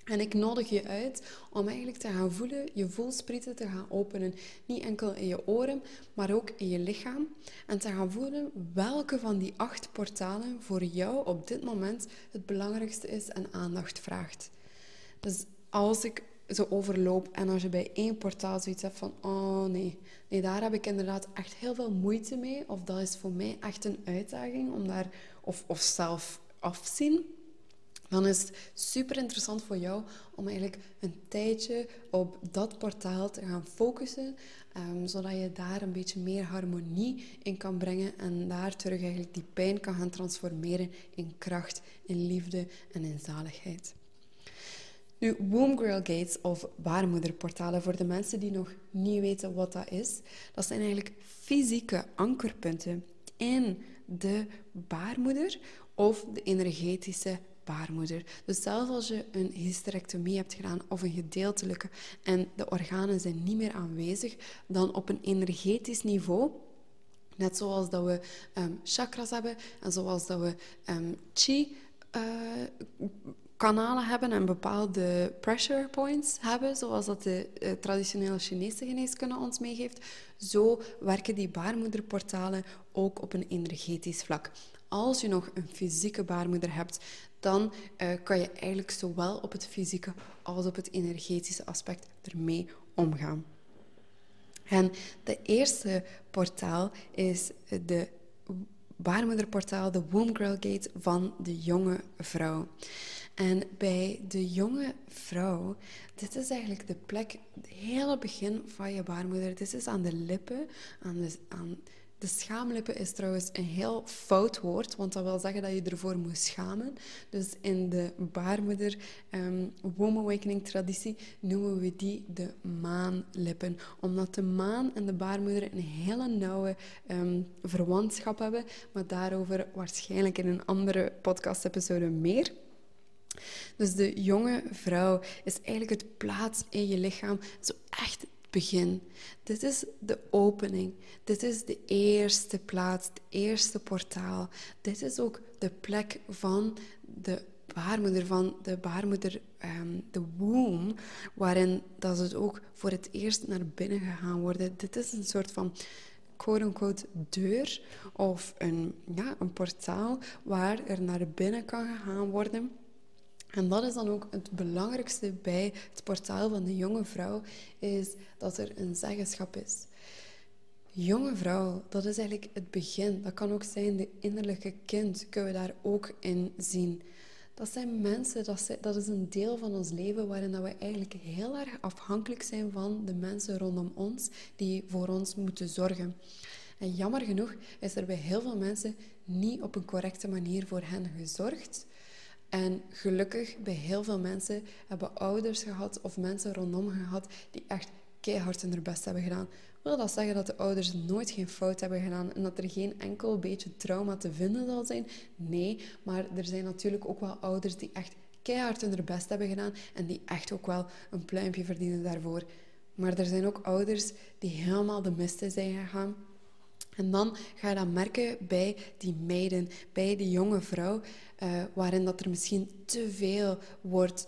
Speaker 1: En ik nodig je uit om eigenlijk te gaan voelen, je voelsprieten te gaan openen. Niet enkel in je oren, maar ook in je lichaam. En te gaan voelen welke van die acht portalen voor jou op dit moment het belangrijkste is en aandacht vraagt. Dus als ik zo overloop en als je bij één portaal zoiets hebt van, oh nee, nee, daar heb ik inderdaad echt heel veel moeite mee. Of dat is voor mij echt een uitdaging om daar, of, of zelf afzien. Dan is het super interessant voor jou om eigenlijk een tijdje op dat portaal te gaan focussen, um, zodat je daar een beetje meer harmonie in kan brengen en daar terug eigenlijk die pijn kan gaan transformeren in kracht, in liefde en in zaligheid. Nu, Womb Girl Gates of baarmoederportalen, voor de mensen die nog niet weten wat dat is, dat zijn eigenlijk fysieke ankerpunten in de baarmoeder of de energetische baarmoeder. Dus zelfs als je een hysterectomie hebt gedaan of een gedeeltelijke en de organen zijn niet meer aanwezig, dan op een energetisch niveau Net zoals dat we um, chakras hebben en zoals dat we um, chi uh, kanalen hebben en bepaalde pressure points hebben, zoals dat de uh, traditionele Chinese geneeskunde ons meegeeft, zo werken die baarmoederportalen ook op een energetisch vlak. Als je nog een fysieke baarmoeder hebt, dan uh, kan je eigenlijk zowel op het fysieke als op het energetische aspect ermee omgaan. En de eerste portaal is de baarmoederportaal, de Womb Girl Gate van de jonge vrouw. En bij de jonge vrouw, dit is eigenlijk de plek, het hele begin van je baarmoeder. Dit is aan de lippen, aan de, schaamlippen is trouwens een heel fout woord, want dat wil zeggen dat je ervoor moet schamen. Dus in de baarmoeder um, womb awakening traditie noemen we die de maanlippen. Omdat de maan en de baarmoeder een hele nauwe um, verwantschap hebben, maar daarover waarschijnlijk in een andere podcast-episode meer. Dus de jonge vrouw is eigenlijk het plaats in je lichaam, zo echt het begin. Dit is de opening. Dit is de eerste plaats, het eerste portaal. Dit is ook de plek van de baarmoeder, van de baarmoeder, um, de womb, waarin dat het ook voor het eerst naar binnen gegaan worden. Dit is een soort van quote-unquote deur of een, ja, een portaal waar er naar binnen kan gegaan worden. En dat is dan ook het belangrijkste bij het portaal van de jonge vrouw, is dat er een zeggenschap is. Jonge vrouw, dat is eigenlijk het begin. Dat kan ook zijn de innerlijke kind, kunnen we daar ook in zien. Dat zijn mensen, dat, is een deel van ons leven waarin we eigenlijk heel erg afhankelijk zijn van de mensen rondom ons die voor ons moeten zorgen. En jammer genoeg is er bij heel veel mensen niet op een correcte manier voor hen gezorgd. En gelukkig bij heel veel mensen hebben ouders gehad of mensen rondom gehad die echt keihard hun best hebben gedaan. Wil dat zeggen dat de ouders nooit geen fout hebben gedaan en dat er geen enkel beetje trauma te vinden zal zijn? Nee, maar er zijn natuurlijk ook wel ouders die echt keihard hun best hebben gedaan en die echt ook wel een pluimpje verdienen daarvoor. Maar er zijn ook ouders die helemaal de mist zijn gegaan en dan ga je dat merken bij die meiden, bij die jonge vrouw, uh, waarin dat er misschien te veel wordt,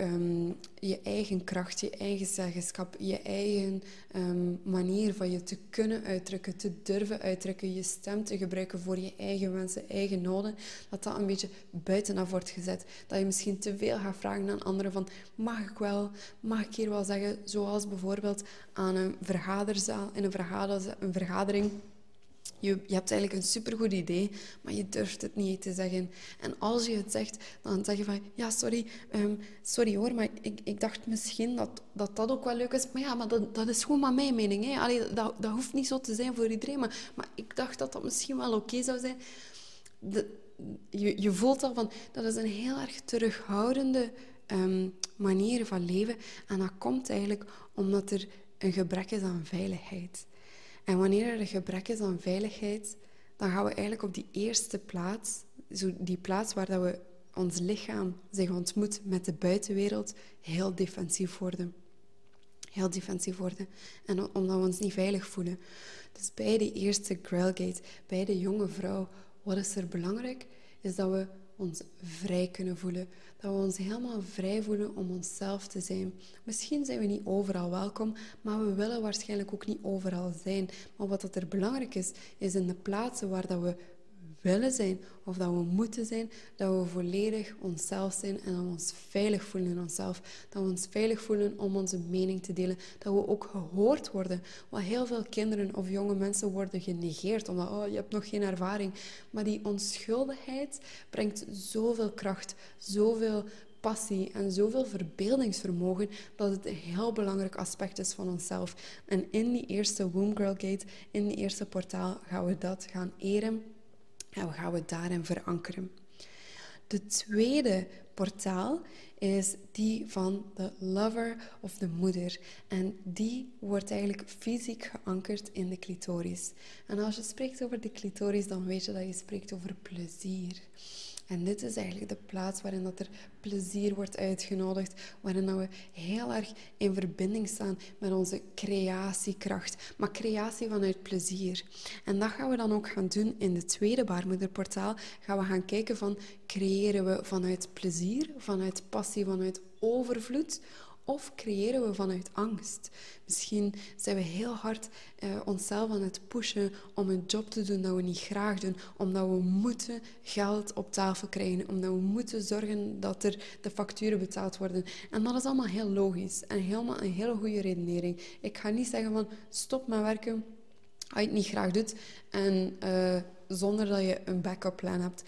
Speaker 1: um, je eigen kracht, je eigen zeggenschap, je eigen um, manier van je te kunnen uitdrukken, te durven uitdrukken, je stem te gebruiken voor je eigen wensen, eigen noden, dat dat een beetje buitenaf wordt gezet. Dat je misschien te veel gaat vragen aan anderen van, mag ik wel, mag ik hier wel zeggen, zoals bijvoorbeeld aan een vergaderzaal, in een vergadering je, je, hebt eigenlijk een supergoed idee, maar je durft het niet te zeggen. En als je het zegt, dan zeg je van... Ja, sorry, ehm, sorry hoor, maar ik, ik dacht misschien dat, dat dat ook wel leuk is. Maar ja, maar dat, dat is gewoon maar mijn mening. Hè. Allee, dat, dat hoeft niet zo te zijn voor iedereen. Maar, maar ik dacht dat dat misschien wel oké zou zijn. Je, je voelt al van... Dat is een heel erg terughoudende um, manier van leven. En dat komt eigenlijk omdat er een gebrek is aan veiligheid. En wanneer er gebrek is aan veiligheid, dan gaan we eigenlijk op die eerste plaats, zo die plaats waar dat we ons lichaam zich ontmoet met de buitenwereld, heel defensief worden. Heel defensief worden. En omdat we ons niet veilig voelen. Dus bij de eerste Grailgate, bij de jonge vrouw, wat is er belangrijk? Is dat we ons vrij kunnen voelen. Dat we ons helemaal vrij voelen om onszelf te zijn. Misschien zijn we niet overal welkom, maar we willen waarschijnlijk ook niet overal zijn. Maar wat er belangrijk is, is in de plaatsen waar dat we willen zijn of dat we moeten zijn, dat we volledig onszelf zijn en dat we ons veilig voelen in onszelf. Dat we ons veilig voelen om onze mening te delen. Dat we ook gehoord worden. Want heel veel kinderen of jonge mensen worden genegeerd omdat oh, je hebt nog geen ervaring. Maar die onschuldigheid brengt zoveel kracht, zoveel passie en zoveel verbeeldingsvermogen dat het een heel belangrijk aspect is van onszelf. En in die eerste Womb Girl Gate, in die eerste portaal, gaan we dat gaan eren en we gaan we daarin verankeren. De tweede portaal is die van de lover of de moeder. En die wordt eigenlijk fysiek geankerd in de clitoris. En als je spreekt over de clitoris, dan weet je dat je spreekt over plezier. En dit is eigenlijk de plaats waarin dat er plezier wordt uitgenodigd, waarin dat we heel erg in verbinding staan met onze creatiekracht, maar creatie vanuit plezier. En dat gaan we dan ook gaan doen in de tweede baarmoederportaal. Gaan we gaan kijken van creëren we vanuit plezier, vanuit passie, vanuit overvloed of creëren we vanuit angst? Misschien zijn we heel hard eh, onszelf aan het pushen om een job te doen dat we niet graag doen, omdat we moeten geld op tafel krijgen, omdat we moeten zorgen dat er de facturen betaald worden. En dat is allemaal heel logisch en helemaal een hele goede redenering. Ik ga niet zeggen van stop met werken als je het niet graag doet en uh, zonder dat je een backup plan hebt.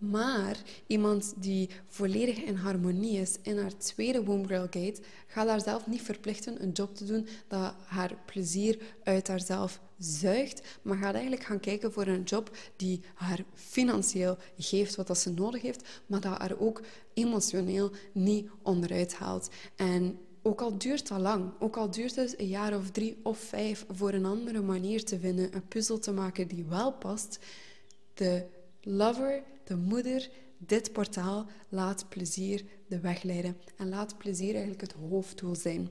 Speaker 1: Maar iemand die volledig in harmonie is in haar tweede Womb Girl Gate, gaat haar zelf niet verplichten een job te doen dat haar plezier uit haarzelf zuigt, maar gaat eigenlijk gaan kijken voor een job die haar financieel geeft wat ze nodig heeft, maar dat haar ook emotioneel niet onderuit haalt. En ook al duurt dat lang, ook al duurt het een jaar of drie of vijf voor een andere manier te vinden, een puzzel te maken die wel past, de lover, de moeder, dit portaal laat plezier de weg leiden. En laat plezier eigenlijk het hoofddoel zijn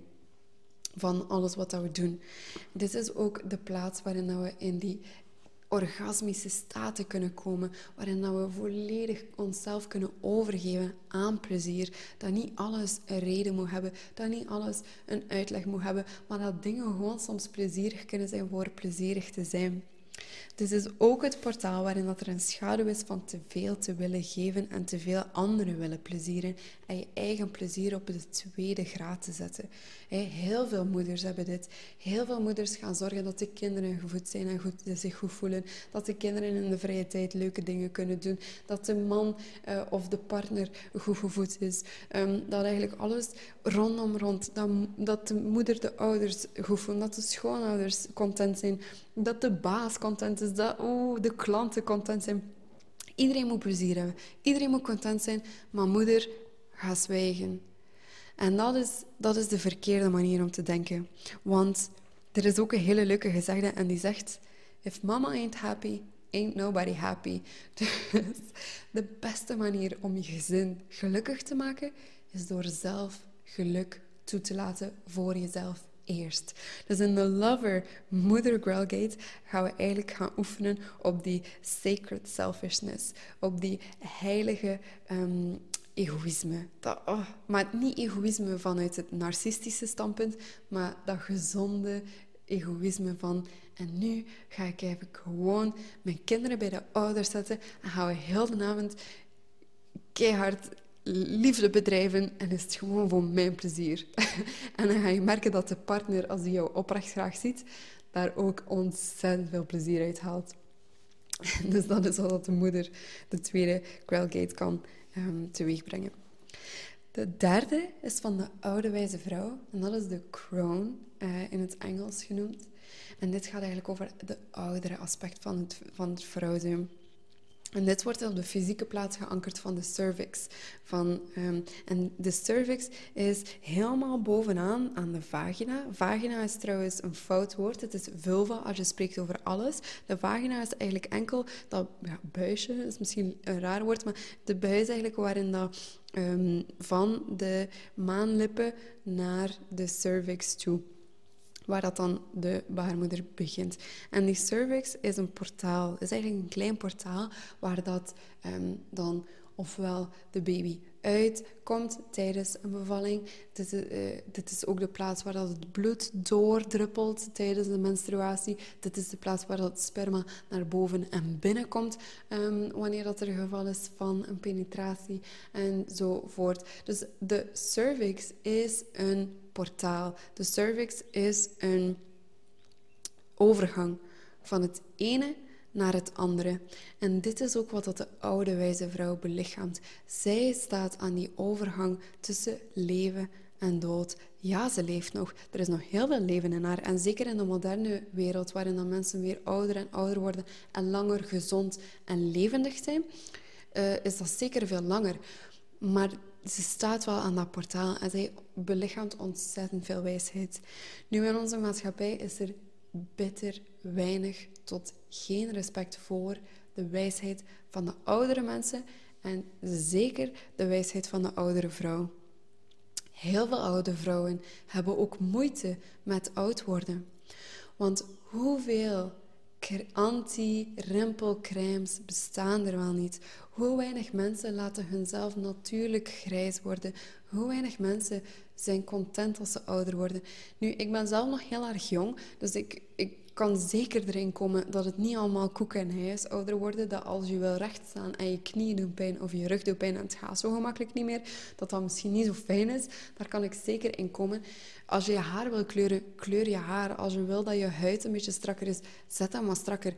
Speaker 1: van alles wat we doen. Dit is ook de plaats waarin we in die orgasmische staten kunnen komen, waarin we volledig onszelf kunnen overgeven aan plezier. Dat niet alles een reden moet hebben, dat niet alles een uitleg moet hebben, maar dat dingen gewoon soms plezierig kunnen zijn voor plezierig te zijn. Dit is ook het portaal waarin dat er een schaduw is van te veel te willen geven en te veel anderen willen plezieren je eigen plezier op de tweede graad te zetten. Heel veel moeders hebben dit. Heel veel moeders gaan zorgen dat de kinderen gevoed zijn en goed, zich goed voelen. Dat de kinderen in de vrije tijd leuke dingen kunnen doen. Dat de man uh, of de partner goed gevoed is. Um, dat eigenlijk alles rondom rond. Dat, dat de moeder de ouders goed voelen. Dat de schoonouders content zijn. Dat de baas content is. Dat oh, de klanten content zijn. Iedereen moet plezier hebben. Iedereen moet content zijn. Maar moeder, ga zwijgen. En dat is, dat is de verkeerde manier om te denken. Want er is ook een hele leuke gezegde en die zegt: If mama ain't happy, ain't nobody happy. *laughs* Dus de beste manier om je gezin gelukkig te maken is door zelf geluk toe te laten voor jezelf eerst. Dus in de Lover Mother Girl Gate gaan we eigenlijk gaan oefenen op die sacred selfishness, op die heilige um, egoïsme. Dat, oh, maar niet egoïsme vanuit het narcistische standpunt, maar dat gezonde egoïsme van en nu ga ik even gewoon mijn kinderen bij de ouders zetten en gaan we heel de avond keihard liefde bedrijven en is het gewoon voor mijn plezier. *laughs* en dan ga je merken dat de partner, als hij jou oprecht graag ziet, daar ook ontzettend veel plezier uit haalt. *laughs* dus dat is wat de moeder, de tweede Grailgate, kan um, teweegbrengen. De derde is van de oude wijze vrouw. En dat is de crone, uh, in het Engels genoemd. En dit gaat eigenlijk over de oudere aspect van het, van het. En dit wordt op de fysieke plaats geankerd van de cervix. Van, um, en de cervix is helemaal bovenaan aan de vagina. Vagina is trouwens een fout woord. Het is vulva als je spreekt over alles. De vagina is eigenlijk enkel dat ja, buisje, is misschien een raar woord, maar de buis eigenlijk waarin dat um, van de maanlippen naar de cervix toe waar dat dan de baarmoeder begint. En die cervix is een portaal, is eigenlijk een klein portaal waar dat um, dan ofwel de baby uitkomt tijdens een bevalling. Dit uh, dit is ook de plaats waar dat het bloed doordruppelt tijdens de menstruatie. Dit is de plaats waar dat sperma naar boven en binnenkomt um, wanneer dat er geval is van een penetratie enzovoort. Dus de cervix is een portaal. De cervix is een overgang van het ene naar het andere. En dit is ook wat dat de oude wijze vrouw belichaamt. Zij staat aan die overgang tussen leven en dood. Ja, ze leeft nog. Er is nog heel veel leven in haar. En zeker in de moderne wereld, waarin dan mensen weer ouder en ouder worden en langer gezond en levendig zijn, uh, is dat zeker veel langer. Maar ze staat wel aan dat portaal en zij belichaamt ontzettend veel wijsheid. Nu, in onze maatschappij is er bitter weinig tot geen respect voor de wijsheid van de oudere mensen en zeker de wijsheid van de oudere vrouw. Heel veel oude vrouwen hebben ook moeite met oud worden. Want hoeveel anti-rimpelcremes bestaan er wel niet? Hoe weinig mensen laten hunzelf natuurlijk grijs worden? Hoe weinig mensen zijn content als ze ouder worden? Nu, ik ben zelf nog heel erg jong, dus ik, ik kan zeker erin komen dat het niet allemaal koek en ei is ouder worden. Dat als je wil rechtstaan en je knieën doen pijn of je rug doet pijn en het gaat zo gemakkelijk niet meer, dat dat misschien niet zo fijn is. Daar kan ik zeker in komen. Als je je haar wil kleuren, kleur je haar. Als je wil dat je huid een beetje strakker is, zet dat maar strakker.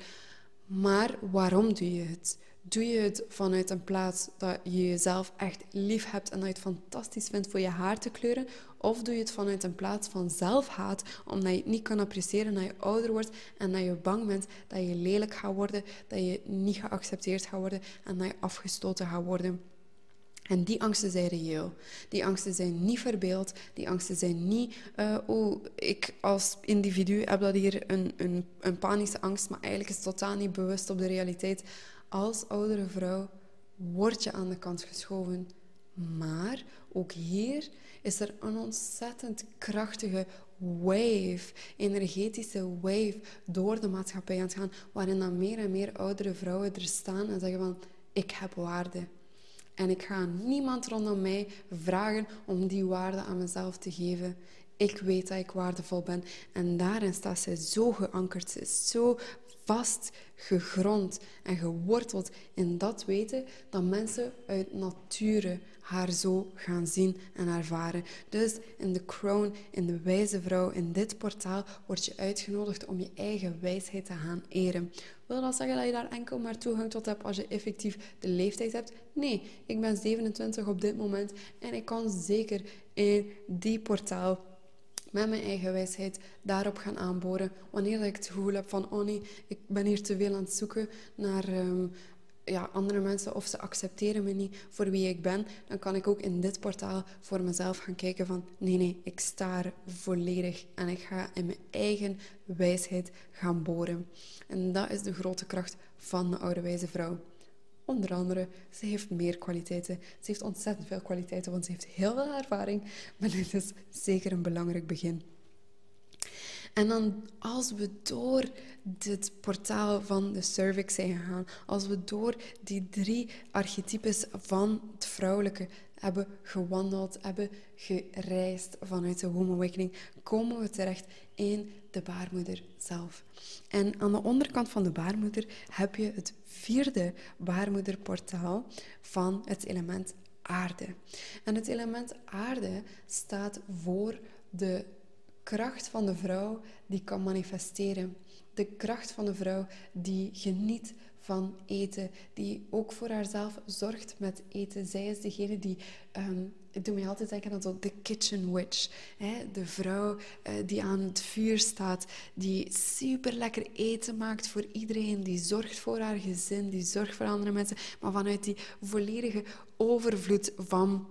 Speaker 1: Maar waarom doe je het? Doe je het vanuit een plaats dat je jezelf echt lief hebt en dat je het fantastisch vindt voor je haar te kleuren? Of doe je het vanuit een plaats van zelfhaat, omdat je het niet kan appreciëren dat je ouder wordt en dat je bang bent dat je lelijk gaat worden, dat je niet geaccepteerd gaat worden en dat je afgestoten gaat worden? En die angsten zijn reëel. Die angsten zijn niet verbeeld. Die angsten zijn niet, uh, oh, ik als individu heb dat hier een, een, een panische angst, maar eigenlijk is het totaal niet bewust op de realiteit. Als oudere vrouw word je aan de kant geschoven Maar ook hier is er een ontzettend krachtige wave, energetische wave door de maatschappij aan het gaan, waarin dan meer en meer oudere vrouwen er staan en zeggen van, ik heb waarde. En ik ga niemand rondom mij vragen om die waarde aan mezelf te geven. Ik weet dat ik waardevol ben. En daarin staat zij zo geankerd. Ze is zo vast gegrond en geworteld in dat weten dat mensen uit nature haar zo gaan zien en ervaren. Dus in de crown, in de wijze vrouw, in dit portaal word je uitgenodigd om je eigen wijsheid te gaan eren. Wil dat zeggen dat je daar enkel maar toegang tot hebt als je effectief de leeftijd hebt? Nee, ik ben 27 op dit moment en ik kan zeker in die portaal met mijn eigen wijsheid daarop gaan aanboren. Wanneer ik het gevoel heb van, oh nee, ik ben hier te veel aan het zoeken naar ehm, ja, andere mensen of ze accepteren me niet voor wie ik ben, dan kan ik ook in dit portaal voor mezelf gaan kijken van, nee, nee, ik sta volledig en ik ga in mijn eigen wijsheid gaan boren. En dat is de grote kracht van de oude wijze vrouw. Onder andere, ze heeft meer kwaliteiten. Ze heeft ontzettend veel kwaliteiten, want ze heeft heel veel ervaring. Maar dit is zeker een belangrijk begin. En dan als we door dit portaal van de cervix zijn gegaan, als we door die drie archetypes van het vrouwelijke hebben gewandeld, hebben gereisd vanuit de Home Awakening, komen we terecht in de baarmoeder zelf. En aan de onderkant van de baarmoeder heb je het vierde baarmoederportaal van het element aarde. En het element aarde staat voor de kracht van de vrouw die kan manifesteren. De kracht van de vrouw die geniet van eten, die ook voor haarzelf zorgt met eten. Zij is degene die, um, ik doe me altijd denken aan de kitchen witch. Hè? De vrouw uh, die aan het vuur staat, die super lekker eten maakt voor iedereen, die zorgt voor haar gezin, die zorgt voor andere mensen, maar vanuit die volledige overvloed van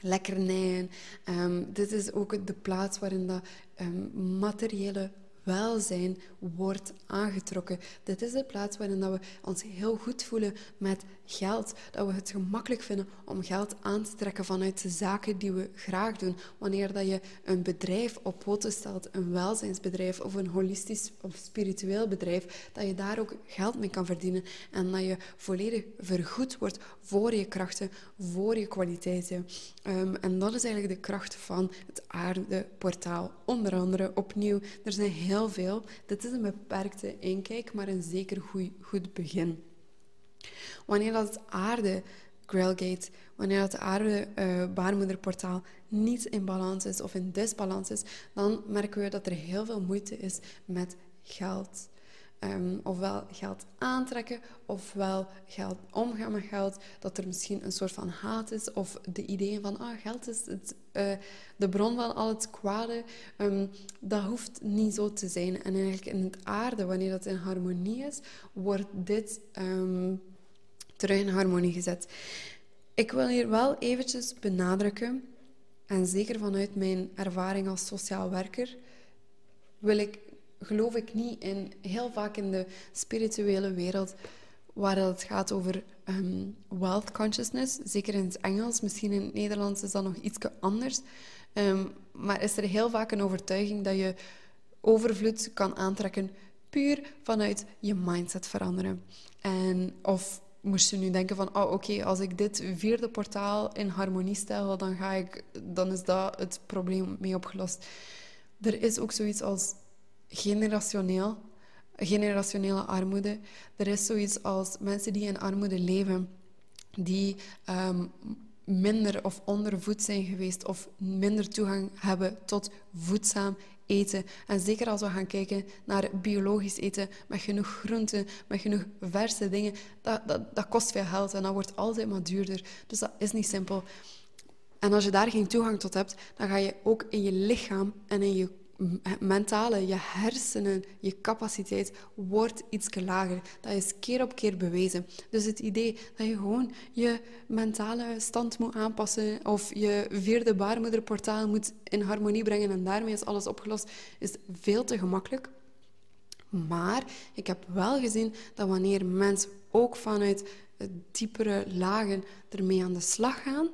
Speaker 1: lekkernijen. Um, dit is ook de plaats waarin dat um, materiële welzijn wordt aangetrokken. Dit is de plaats waarin dat we ons heel goed voelen met geld. Dat we het gemakkelijk vinden om geld aan te trekken vanuit de zaken die we graag doen. Wanneer dat je een bedrijf op poten stelt, een welzijnsbedrijf of een holistisch of spiritueel bedrijf, dat je daar ook geld mee kan verdienen en dat je volledig vergoed wordt voor je krachten, voor je kwaliteiten. Um, en dat is eigenlijk de kracht van het aardeportaal. Onder andere, opnieuw, er zijn heel veel. Dit is een beperkte inkijk, maar een zeker goed, goed begin. Wanneer dat het aarde Grailgate, wanneer het aarde uh, baarmoederportaal niet in balans is of in disbalans is, dan merken we dat er heel veel moeite is met geld. Um, ofwel geld aantrekken, ofwel geld omgaan met geld. Dat er misschien een soort van haat is, of de ideeën van ah, geld is het, uh, de bron van al het kwade. Um, dat hoeft niet zo te zijn. En eigenlijk in het aarde, wanneer dat in harmonie is, wordt dit um, terug in harmonie gezet. Ik wil hier wel eventjes benadrukken, en zeker vanuit mijn ervaring als sociaal werker, wil ik, geloof ik niet in, heel vaak in de spirituele wereld, waar het gaat over um, wealth consciousness, zeker in het Engels, misschien in het Nederlands is dat nog iets anders, um, maar is er heel vaak een overtuiging dat je overvloed kan aantrekken puur vanuit je mindset veranderen. En of moest je nu denken van, oh oké, als ik dit vierde portaal in harmonie stel, dan, ga ik, dan is dat het probleem mee opgelost. Er is ook zoiets als generationeel, generationele armoede. Er is zoiets als mensen die in armoede leven, die um, minder of ondervoed zijn geweest of minder toegang hebben tot voedzaam eten. En zeker als we gaan kijken naar biologisch eten, met genoeg groenten, met genoeg verse dingen, dat, dat, dat kost veel geld en dat wordt altijd maar duurder. Dus dat is niet simpel. En als je daar geen toegang tot hebt, dan ga je ook in je lichaam en in je mentale, je hersenen, je capaciteit wordt iets lager. Dat is keer op keer bewezen. Dus het idee dat je gewoon je mentale stand moet aanpassen of je vierde baarmoederportaal moet in harmonie brengen en daarmee is alles opgelost, is veel te gemakkelijk. Maar ik heb wel gezien dat wanneer mensen ook vanuit diepere lagen ermee aan de slag gaan,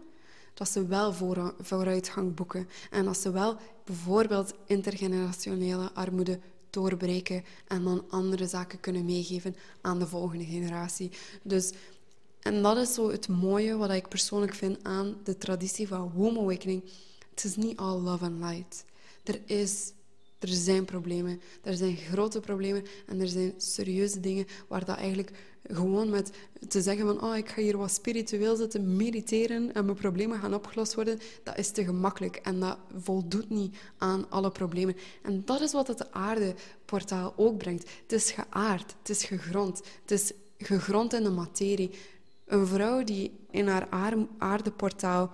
Speaker 1: dat ze wel vooruitgang boeken en dat ze wel bijvoorbeeld intergenerationele armoede doorbreken en dan andere zaken kunnen meegeven aan de volgende generatie. Dus, en dat is zo het mooie wat ik persoonlijk vind aan de traditie van Home Awakening. Het is niet all love and light. Er is er zijn problemen, er zijn grote problemen en er zijn serieuze dingen waar dat eigenlijk gewoon met te zeggen van oh, ik ga hier wat spiritueel zitten mediteren en mijn problemen gaan opgelost worden, dat is te gemakkelijk en dat voldoet niet aan alle problemen. En dat is wat het aardeportaal ook brengt. Het is geaard, het is gegrond, het is gegrond in de materie. Een vrouw die in haar aardeportaal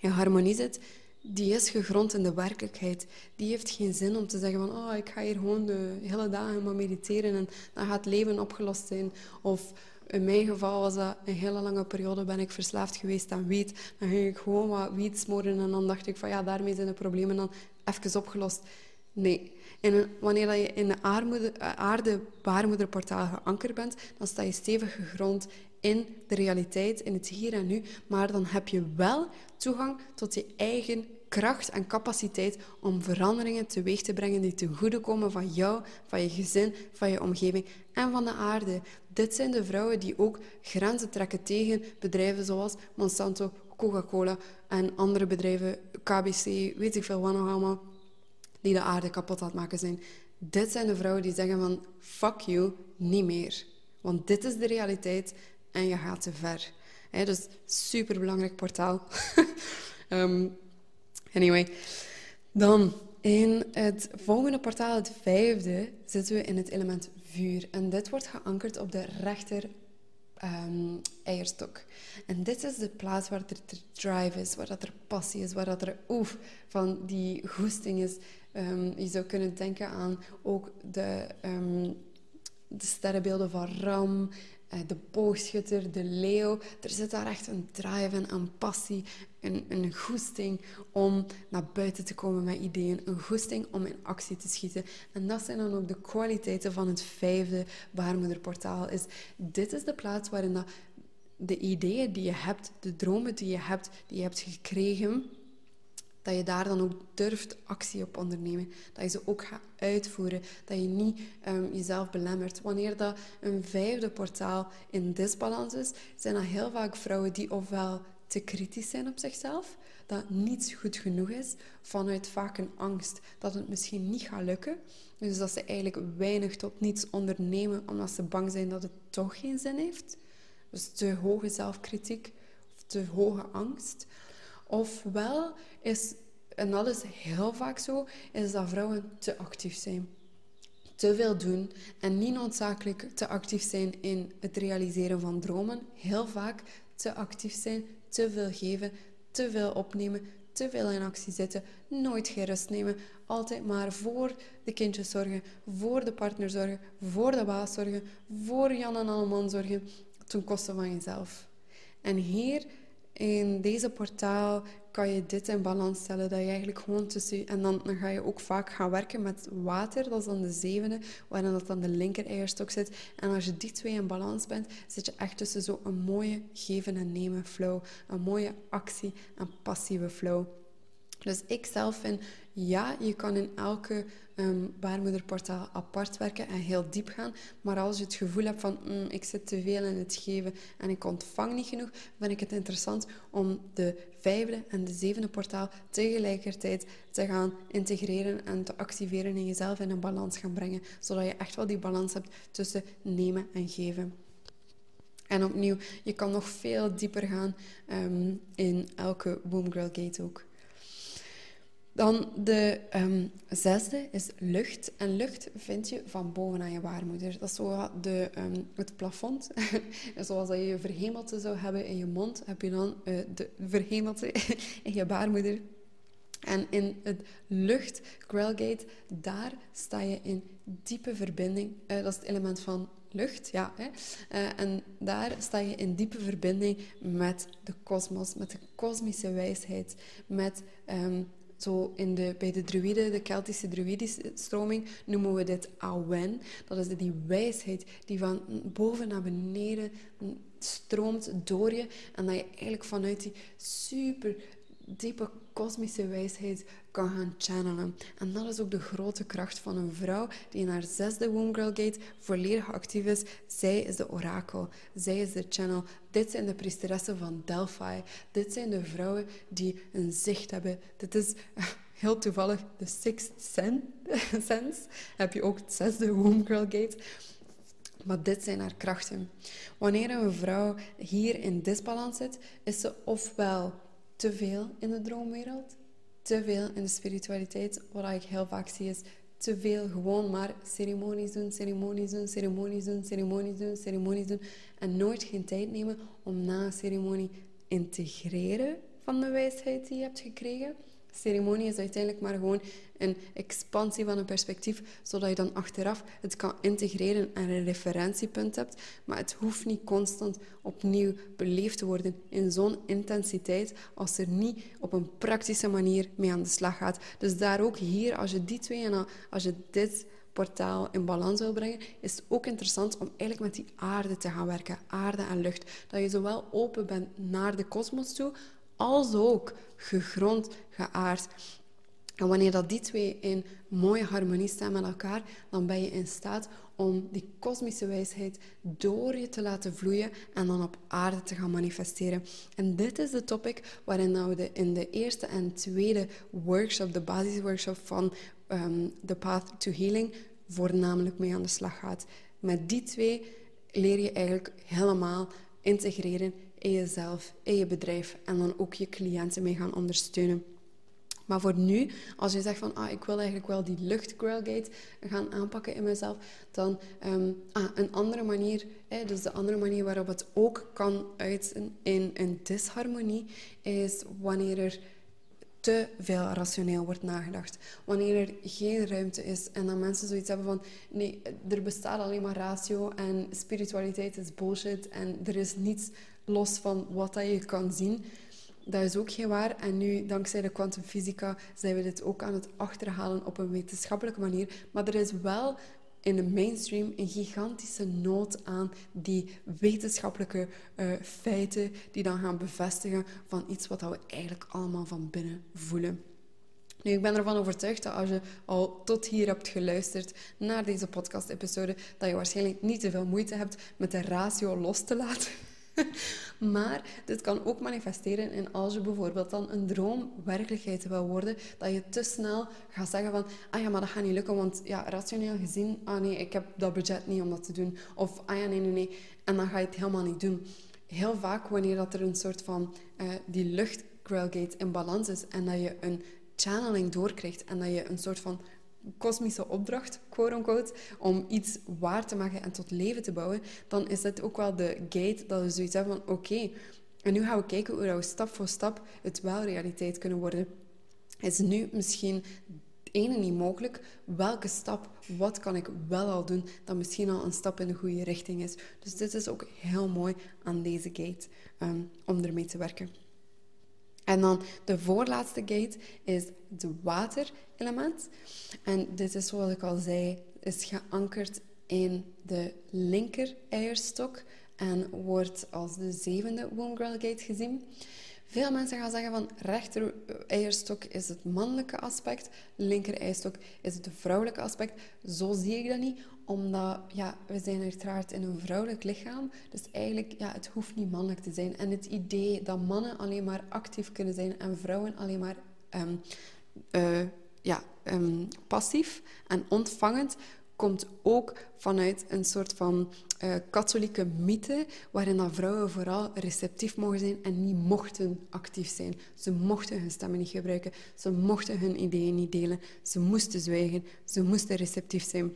Speaker 1: in harmonie zit, die is gegrond in de werkelijkheid. Die heeft geen zin om te zeggen van oh, ik ga hier gewoon de hele dagen maar mediteren en dan gaat het leven opgelost zijn. Of in mijn geval was dat een hele lange periode ben ik verslaafd geweest aan wiet. Dan ging ik gewoon wat wiet smoren en dan dacht ik van ja, daarmee zijn de problemen dan even opgelost. Nee. En wanneer je in de aarde baarmoederportaal geankerd bent, dan sta je stevig gegrond in de realiteit, in het hier en nu. Maar dan heb je wel toegang tot je eigen kracht en capaciteit om veranderingen teweeg te brengen die ten goede komen van jou, van je gezin, van je omgeving en van de aarde. Dit zijn de vrouwen die ook grenzen trekken tegen bedrijven zoals Monsanto, Coca-Cola en andere bedrijven, KBC, weet ik veel wat nog allemaal, die de aarde kapot aan het maken zijn. Dit zijn de vrouwen die zeggen van fuck you, niet meer. Want dit is de realiteit en je gaat te ver. He, dus super belangrijk portaal. um, *laughs* anyway, dan in het volgende portaal, het vijfde, zitten we in het element vuur. En dit wordt geankerd op de rechter um, eierstok. En dit is de plaats waar er drive is, waar dat er passie is, waar dat er oef van die goesting is. Um, je zou kunnen denken aan ook de, um, de sterrenbeelden van Ram de boogschutter, de leeuw. Er zit daar echt een drive en een passie, een, een goesting om naar buiten te komen met ideeën, een goesting om in actie te schieten. En dat zijn dan ook de kwaliteiten van het vijfde baarmoederportaal. Is, dit is de plaats waarin dat de ideeën die je hebt, de dromen die je hebt, die je hebt gekregen, dat je daar dan ook durft actie op ondernemen. Dat je ze ook gaat uitvoeren. Dat je niet um, jezelf belemmert. Wanneer dat een vijfde portaal in disbalans is, zijn dat heel vaak vrouwen die ofwel te kritisch zijn op zichzelf, dat niets goed genoeg is, vanuit vaak een angst dat het misschien niet gaat lukken. Dus dat ze eigenlijk weinig tot niets ondernemen, omdat ze bang zijn dat het toch geen zin heeft. Dus te hoge zelfkritiek of te hoge angst. Ofwel is, en dat is heel vaak zo, is dat vrouwen te actief zijn. Te veel doen en niet noodzakelijk te actief zijn in het realiseren van dromen. Heel vaak te actief zijn, te veel geven, te veel opnemen, te veel in actie zitten, nooit geen rust nemen, altijd maar voor de kindjes zorgen, voor de partner zorgen, voor de baas zorgen, voor Jan en Alleman zorgen, ten koste van jezelf. En hier in deze portaal kan je dit in balans stellen. Dat je eigenlijk gewoon tussen... En dan, dan ga je ook vaak gaan werken met water. Dat is dan de zevende, waarin dat dan de linker eierstok zit. En als je die twee in balans bent, zit je echt tussen zo'n mooie geven en nemen flow. Een mooie actie en passieve flow. Dus ik zelf vind, ja, je kan in elke um, baarmoederportaal apart werken en heel diep gaan. Maar als je het gevoel hebt van, mm, ik zit te veel in het geven en ik ontvang niet genoeg, vind ik het interessant om de vijfde en de zevende portaal tegelijkertijd te gaan integreren en te activeren in jezelf in een balans gaan brengen. Zodat je echt wel die balans hebt tussen nemen en geven. En opnieuw, je kan nog veel dieper gaan um, in elke Boom Girl Gate ook. Dan de um, zesde is lucht. En lucht vind je van boven aan je baarmoeder. Dat is zo de, um, het plafond. *laughs* Zoals dat je je verhemelte zou hebben in je mond, heb je dan uh, de verhemelte *laughs* in je baarmoeder. En in het lucht, Grellgate, daar sta je in diepe verbinding. Uh, dat is het element van lucht, ja. Hè? Uh, en daar sta je in diepe verbinding met de kosmos, met de kosmische wijsheid, met um, zo in de, bij de druïden, de Keltische druïdische stroming, noemen we dit Awen. Dat is die wijsheid die van boven naar beneden stroomt door je en dat je eigenlijk vanuit die super diepe kosmische wijsheid kan gaan channelen. En dat is ook de grote kracht van een vrouw die in haar zesde Womb Girl Gate volledig actief is. Zij is de orakel. Zij is de channel. Dit zijn de priesteressen van Delphi. Dit zijn de vrouwen die een zicht hebben. Dit is *laughs* heel toevallig de sixth *laughs* sense. Heb je ook het zesde Womb Girl Gate. Maar dit zijn haar krachten. Wanneer een vrouw hier in disbalans zit, is ze ofwel te veel in de droomwereld, te veel in de spiritualiteit. Wat ik heel vaak zie is te veel gewoon maar ceremonies doen, ceremonies doen, ceremonies doen, ceremonies doen, ceremonies doen. En nooit geen tijd nemen om na een ceremonie integreren van de wijsheid die je hebt gekregen ceremonie is uiteindelijk maar gewoon een expansie van een perspectief, zodat je dan achteraf het kan integreren en een referentiepunt hebt. Maar het hoeft niet constant opnieuw beleefd te worden in zo'n intensiteit als er niet op een praktische manier mee aan de slag gaat. Dus daar ook hier, als je die twee en als je dit portaal in balans wil brengen, is het ook interessant om eigenlijk met die aarde te gaan werken, aarde en lucht. Dat je zowel open bent naar de kosmos toe, als ook gegrond, geaard. En wanneer dat die twee in mooie harmonie staan met elkaar, dan ben je in staat om die kosmische wijsheid door je te laten vloeien en dan op aarde te gaan manifesteren. En dit is de topic waarin we in de eerste en tweede workshop, de basisworkshop van um, The Path to Healing, voornamelijk mee aan de slag gaat. Met die twee leer je eigenlijk helemaal integreren in jezelf, in je bedrijf en dan ook je cliënten mee gaan ondersteunen. Maar voor nu, als je zegt van ah, ik wil eigenlijk wel die lucht Gate gaan aanpakken in mezelf, dan um, ah, een andere manier, hè, dus de andere manier waarop het ook kan uiten in een disharmonie, is wanneer er te veel rationeel wordt nagedacht. Wanneer er geen ruimte is en dan mensen zoiets hebben van nee, er bestaat alleen maar ratio en spiritualiteit is bullshit en er is niets los van wat dat je kan zien. Dat is ook geen waar. En nu, dankzij de kwantumfysica, zijn we dit ook aan het achterhalen op een wetenschappelijke manier. Maar er is wel in de mainstream een gigantische nood aan die wetenschappelijke uh, feiten die dan gaan bevestigen van iets wat we eigenlijk allemaal van binnen voelen. Nu, ik ben ervan overtuigd dat als je al tot hier hebt geluisterd naar deze podcast-episode, dat je waarschijnlijk niet te veel moeite hebt met de ratio los te laten. *laughs* maar dit kan ook manifesteren in als je bijvoorbeeld dan een droom werkelijkheid wil worden, dat je te snel gaat zeggen van, ah ja, maar dat gaat niet lukken, want ja, rationeel gezien, ah nee, ik heb dat budget niet om dat te doen. Of, ah ja, nee, nee, nee. En dan ga je het helemaal niet doen. Heel vaak wanneer dat er een soort van uh, die lucht in balans is en dat je een channeling doorkrijgt en dat je een soort van kosmische opdracht, quote-unquote, om iets waar te maken en tot leven te bouwen, dan is het ook wel de gate dat we zoiets hebben van oké, en nu gaan we kijken hoe we stap voor stap het wel realiteit kunnen worden. Is nu misschien ene niet mogelijk. Welke stap, wat kan ik wel al doen, dat misschien al een stap in de goede richting is. Dus dit is ook heel mooi aan deze gate, um, om ermee te werken. En dan de voorlaatste gate is het waterelement. En dit is, zoals ik al zei, is geankerd in de linker eierstok en wordt als de zevende womb girl gate gezien. Veel mensen gaan zeggen van rechter eierstok is het mannelijke aspect, linker eierstok is het vrouwelijke aspect. Zo zie ik dat niet, omdat ja, we zijn uiteraard in een vrouwelijk lichaam. Dus eigenlijk, ja, het hoeft niet mannelijk te zijn. En het idee dat mannen alleen maar actief kunnen zijn en vrouwen alleen maar um, uh, ja, um, passief en ontvangend, komt ook vanuit een soort van uh, katholieke mythe, waarin dat vrouwen vooral receptief mogen zijn en niet mochten actief zijn. Ze mochten hun stemmen niet gebruiken, ze mochten hun ideeën niet delen, ze moesten zwijgen, ze moesten receptief zijn.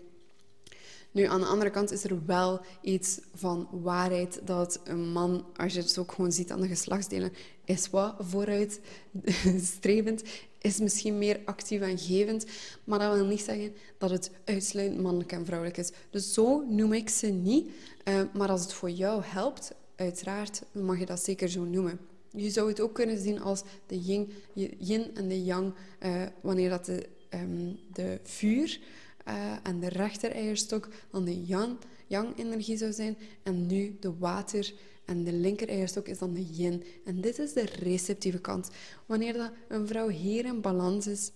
Speaker 1: Nu, aan de andere kant is er wel iets van waarheid dat een man, als je het ook gewoon ziet aan de geslachtsdelen, is wat vooruitstrevend, *laughs* is misschien meer actief en gevend, maar dat wil niet zeggen dat het uitsluitend mannelijk en vrouwelijk is. Dus zo noem ik ze niet, uh, maar als het voor jou helpt, uiteraard, mag je dat zeker zo noemen. Je zou het ook kunnen zien als de yin, yin en de yang, uh, wanneer dat de, um, de vuur uh, en de rechter eierstok dan de yang, yang-energie zou zijn en nu de water En de linker eierstok is dan de yin. En dit is de receptieve kant. Wanneer dat een vrouw hier in balans is,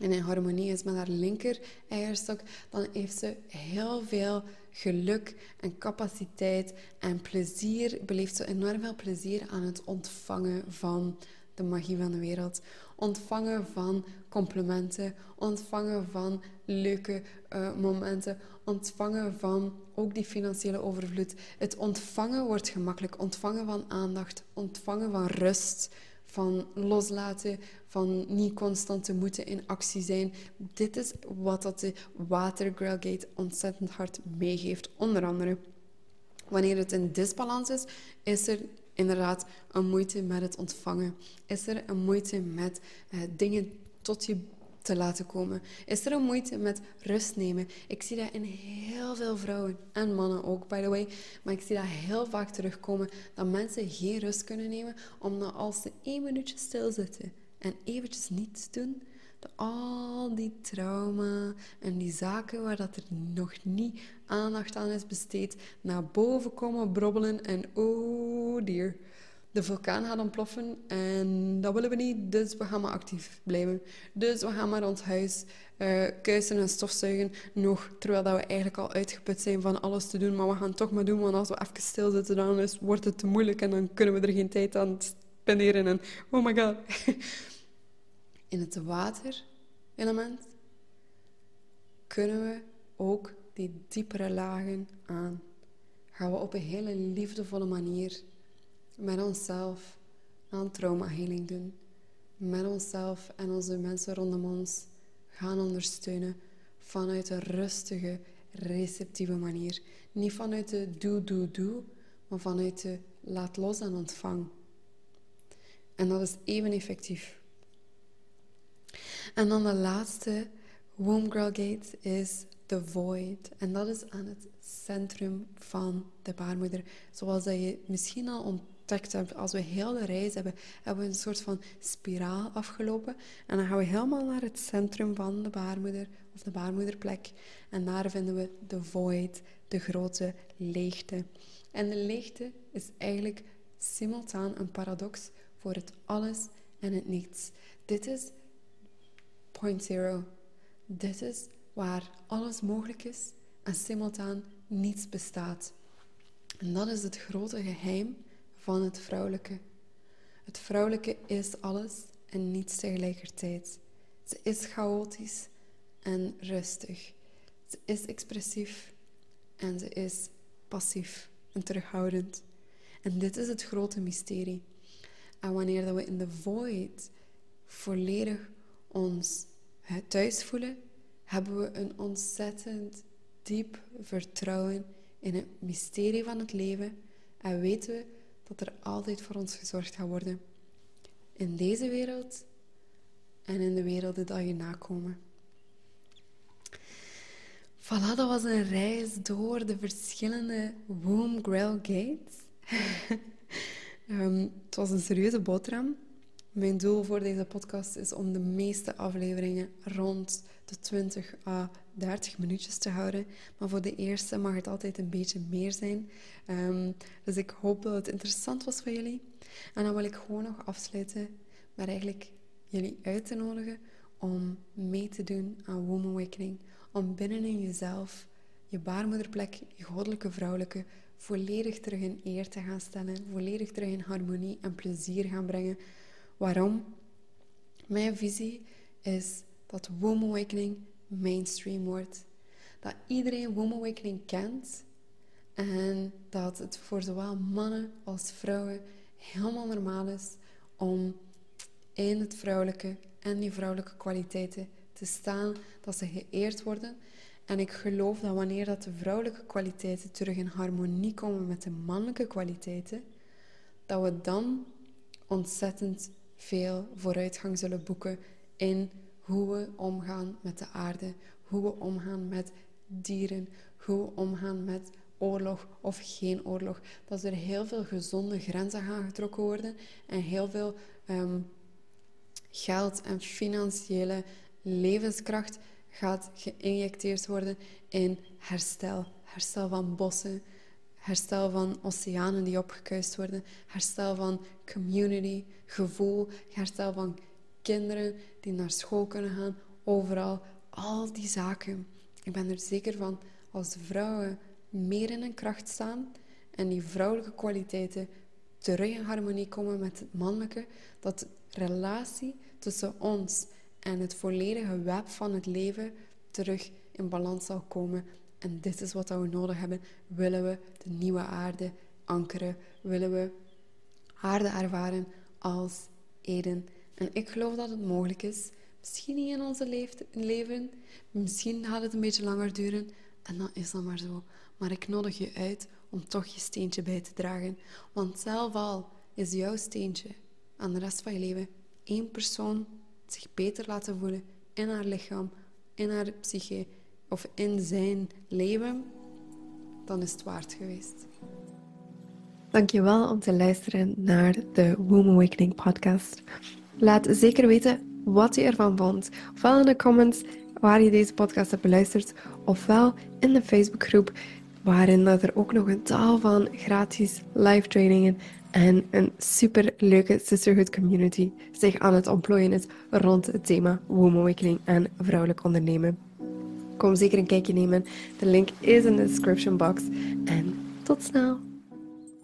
Speaker 1: en in harmonie is met haar linker eierstok, dan heeft ze heel veel geluk en capaciteit en plezier. Beleeft ze enorm veel plezier aan het ontvangen van de magie van de wereld. Ontvangen van complimenten, ontvangen van leuke uh, momenten, ontvangen van ook die financiële overvloed. Het ontvangen wordt gemakkelijk. Ontvangen van aandacht, ontvangen van rust, van loslaten, van niet constant te moeten in actie zijn. Dit is wat dat de Water Gate ontzettend hard meegeeft, onder andere. Wanneer het in disbalans is, is er inderdaad een moeite met het ontvangen. Is er een moeite met uh, dingen tot je te laten komen? Is er een moeite met rust nemen? Ik zie dat in heel veel vrouwen en mannen ook, by the way. Maar ik zie dat heel vaak terugkomen dat mensen geen rust kunnen nemen omdat als ze één minuutje stilzitten en eventjes niets doen, al die trauma en die zaken waar dat er nog niet aandacht aan is besteed, naar boven komen brobbelen en oh dear, de vulkaan gaat ontploffen en dat willen we niet, dus we gaan maar actief blijven. Dus we gaan maar ons huis uh, kuisen en stofzuigen, nog terwijl dat we eigenlijk al uitgeput zijn van alles te doen, maar we gaan het toch maar doen, want als we even stilzitten, dan is, wordt het te moeilijk en dan kunnen we er geen tijd aan spenderen en oh my god. *laughs* In het water-element kunnen we ook die diepere lagen aan. Gaan we op een hele liefdevolle manier met onszelf aan traumaheling doen. Met onszelf en onze mensen rondom ons gaan ondersteunen vanuit een rustige, receptieve manier. Niet vanuit de doe, doe, doe, maar vanuit de laat los en ontvang. En dat is even effectief. En dan de laatste Womb Girl Gate is The Void. En dat is aan het centrum van de baarmoeder. Zoals dat je misschien al ontdekt hebt, als we heel de reis hebben, hebben we een soort van spiraal afgelopen. En dan gaan we helemaal naar het centrum van de baarmoeder, of de baarmoederplek. En daar vinden we de Void, de grote leegte. En de leegte is eigenlijk simultaan een paradox voor het alles en het niets. Dit is point zero. Dit is waar alles mogelijk is en simultaan niets bestaat. En dat is het grote geheim van het vrouwelijke. Het vrouwelijke is alles en niets tegelijkertijd. Ze is chaotisch en rustig. Ze is expressief en ze is passief en terughoudend. En dit is het grote mysterie. En wanneer dat we in de void volledig ons thuis voelen, hebben we een ontzettend diep vertrouwen in het mysterie van het leven en weten we dat er altijd voor ons gezorgd gaat worden. In deze wereld en in de werelden die je nakomen. Voilà, dat was een reis door de verschillende Womb Grail Gates. um, *laughs* het was een serieuze boterham. Mijn doel voor deze podcast is om de meeste afleveringen rond de 20 à 30 minuutjes te houden. Maar voor de eerste mag het altijd een beetje meer zijn. Um, dus ik hoop dat het interessant was voor jullie. En dan wil ik gewoon nog afsluiten met eigenlijk jullie uit te nodigen om mee te doen aan Womb Awakening. Om binnen in jezelf, je baarmoederplek, je goddelijke vrouwelijke, volledig terug in eer te gaan stellen. Volledig terug in harmonie en plezier gaan brengen Waarom? Mijn visie is dat Womb Awakening mainstream wordt. Dat iedereen Womb Awakening kent en dat het voor zowel mannen als vrouwen helemaal normaal is om in het vrouwelijke en die vrouwelijke kwaliteiten te staan, dat ze geëerd worden. En ik geloof dat wanneer dat de vrouwelijke kwaliteiten terug in harmonie komen met de mannelijke kwaliteiten, dat we dan ontzettend veel vooruitgang zullen boeken in hoe we omgaan met de aarde, hoe we omgaan met dieren, hoe we omgaan met oorlog of geen oorlog. Dat er heel veel gezonde grenzen gaan getrokken worden en heel veel ehm, geld en financiële levenskracht gaat geïnjecteerd worden in herstel. Herstel van bossen, herstel van oceanen die opgekuist worden, herstel van community, gevoel, herstel van kinderen die naar school kunnen gaan, overal. Al die zaken. Ik ben er zeker van, als vrouwen meer in hun kracht staan en die vrouwelijke kwaliteiten terug in harmonie komen met het mannelijke, dat de relatie tussen ons en het volledige web van het leven terug in balans zal komen. En dit is wat we nodig hebben. Willen we de nieuwe aarde ankeren? Willen we aarde ervaren als Eden? En ik geloof dat het mogelijk is. Misschien niet in onze leven, misschien gaat het een beetje langer duren. En dan is dat maar zo. Maar ik nodig je uit om toch je steentje bij te dragen. Want zelf al is jouw steentje aan de rest van je leven één persoon zich beter laten voelen in haar lichaam, in haar psyche of in zijn leven, dan is het waard geweest. Dankjewel om te luisteren naar de Womb Awakening podcast. Laat zeker weten wat je ervan vond. Ofwel in de comments waar je deze podcast hebt beluisterd, ofwel in de Facebookgroep waarin er ook nog een taal van gratis live trainingen en een super leuke sisterhood community zich aan het ontplooien is rond het thema Womb Awakening en vrouwelijk ondernemen. Kom zeker een kijkje nemen. De link is in de description box. En tot snel!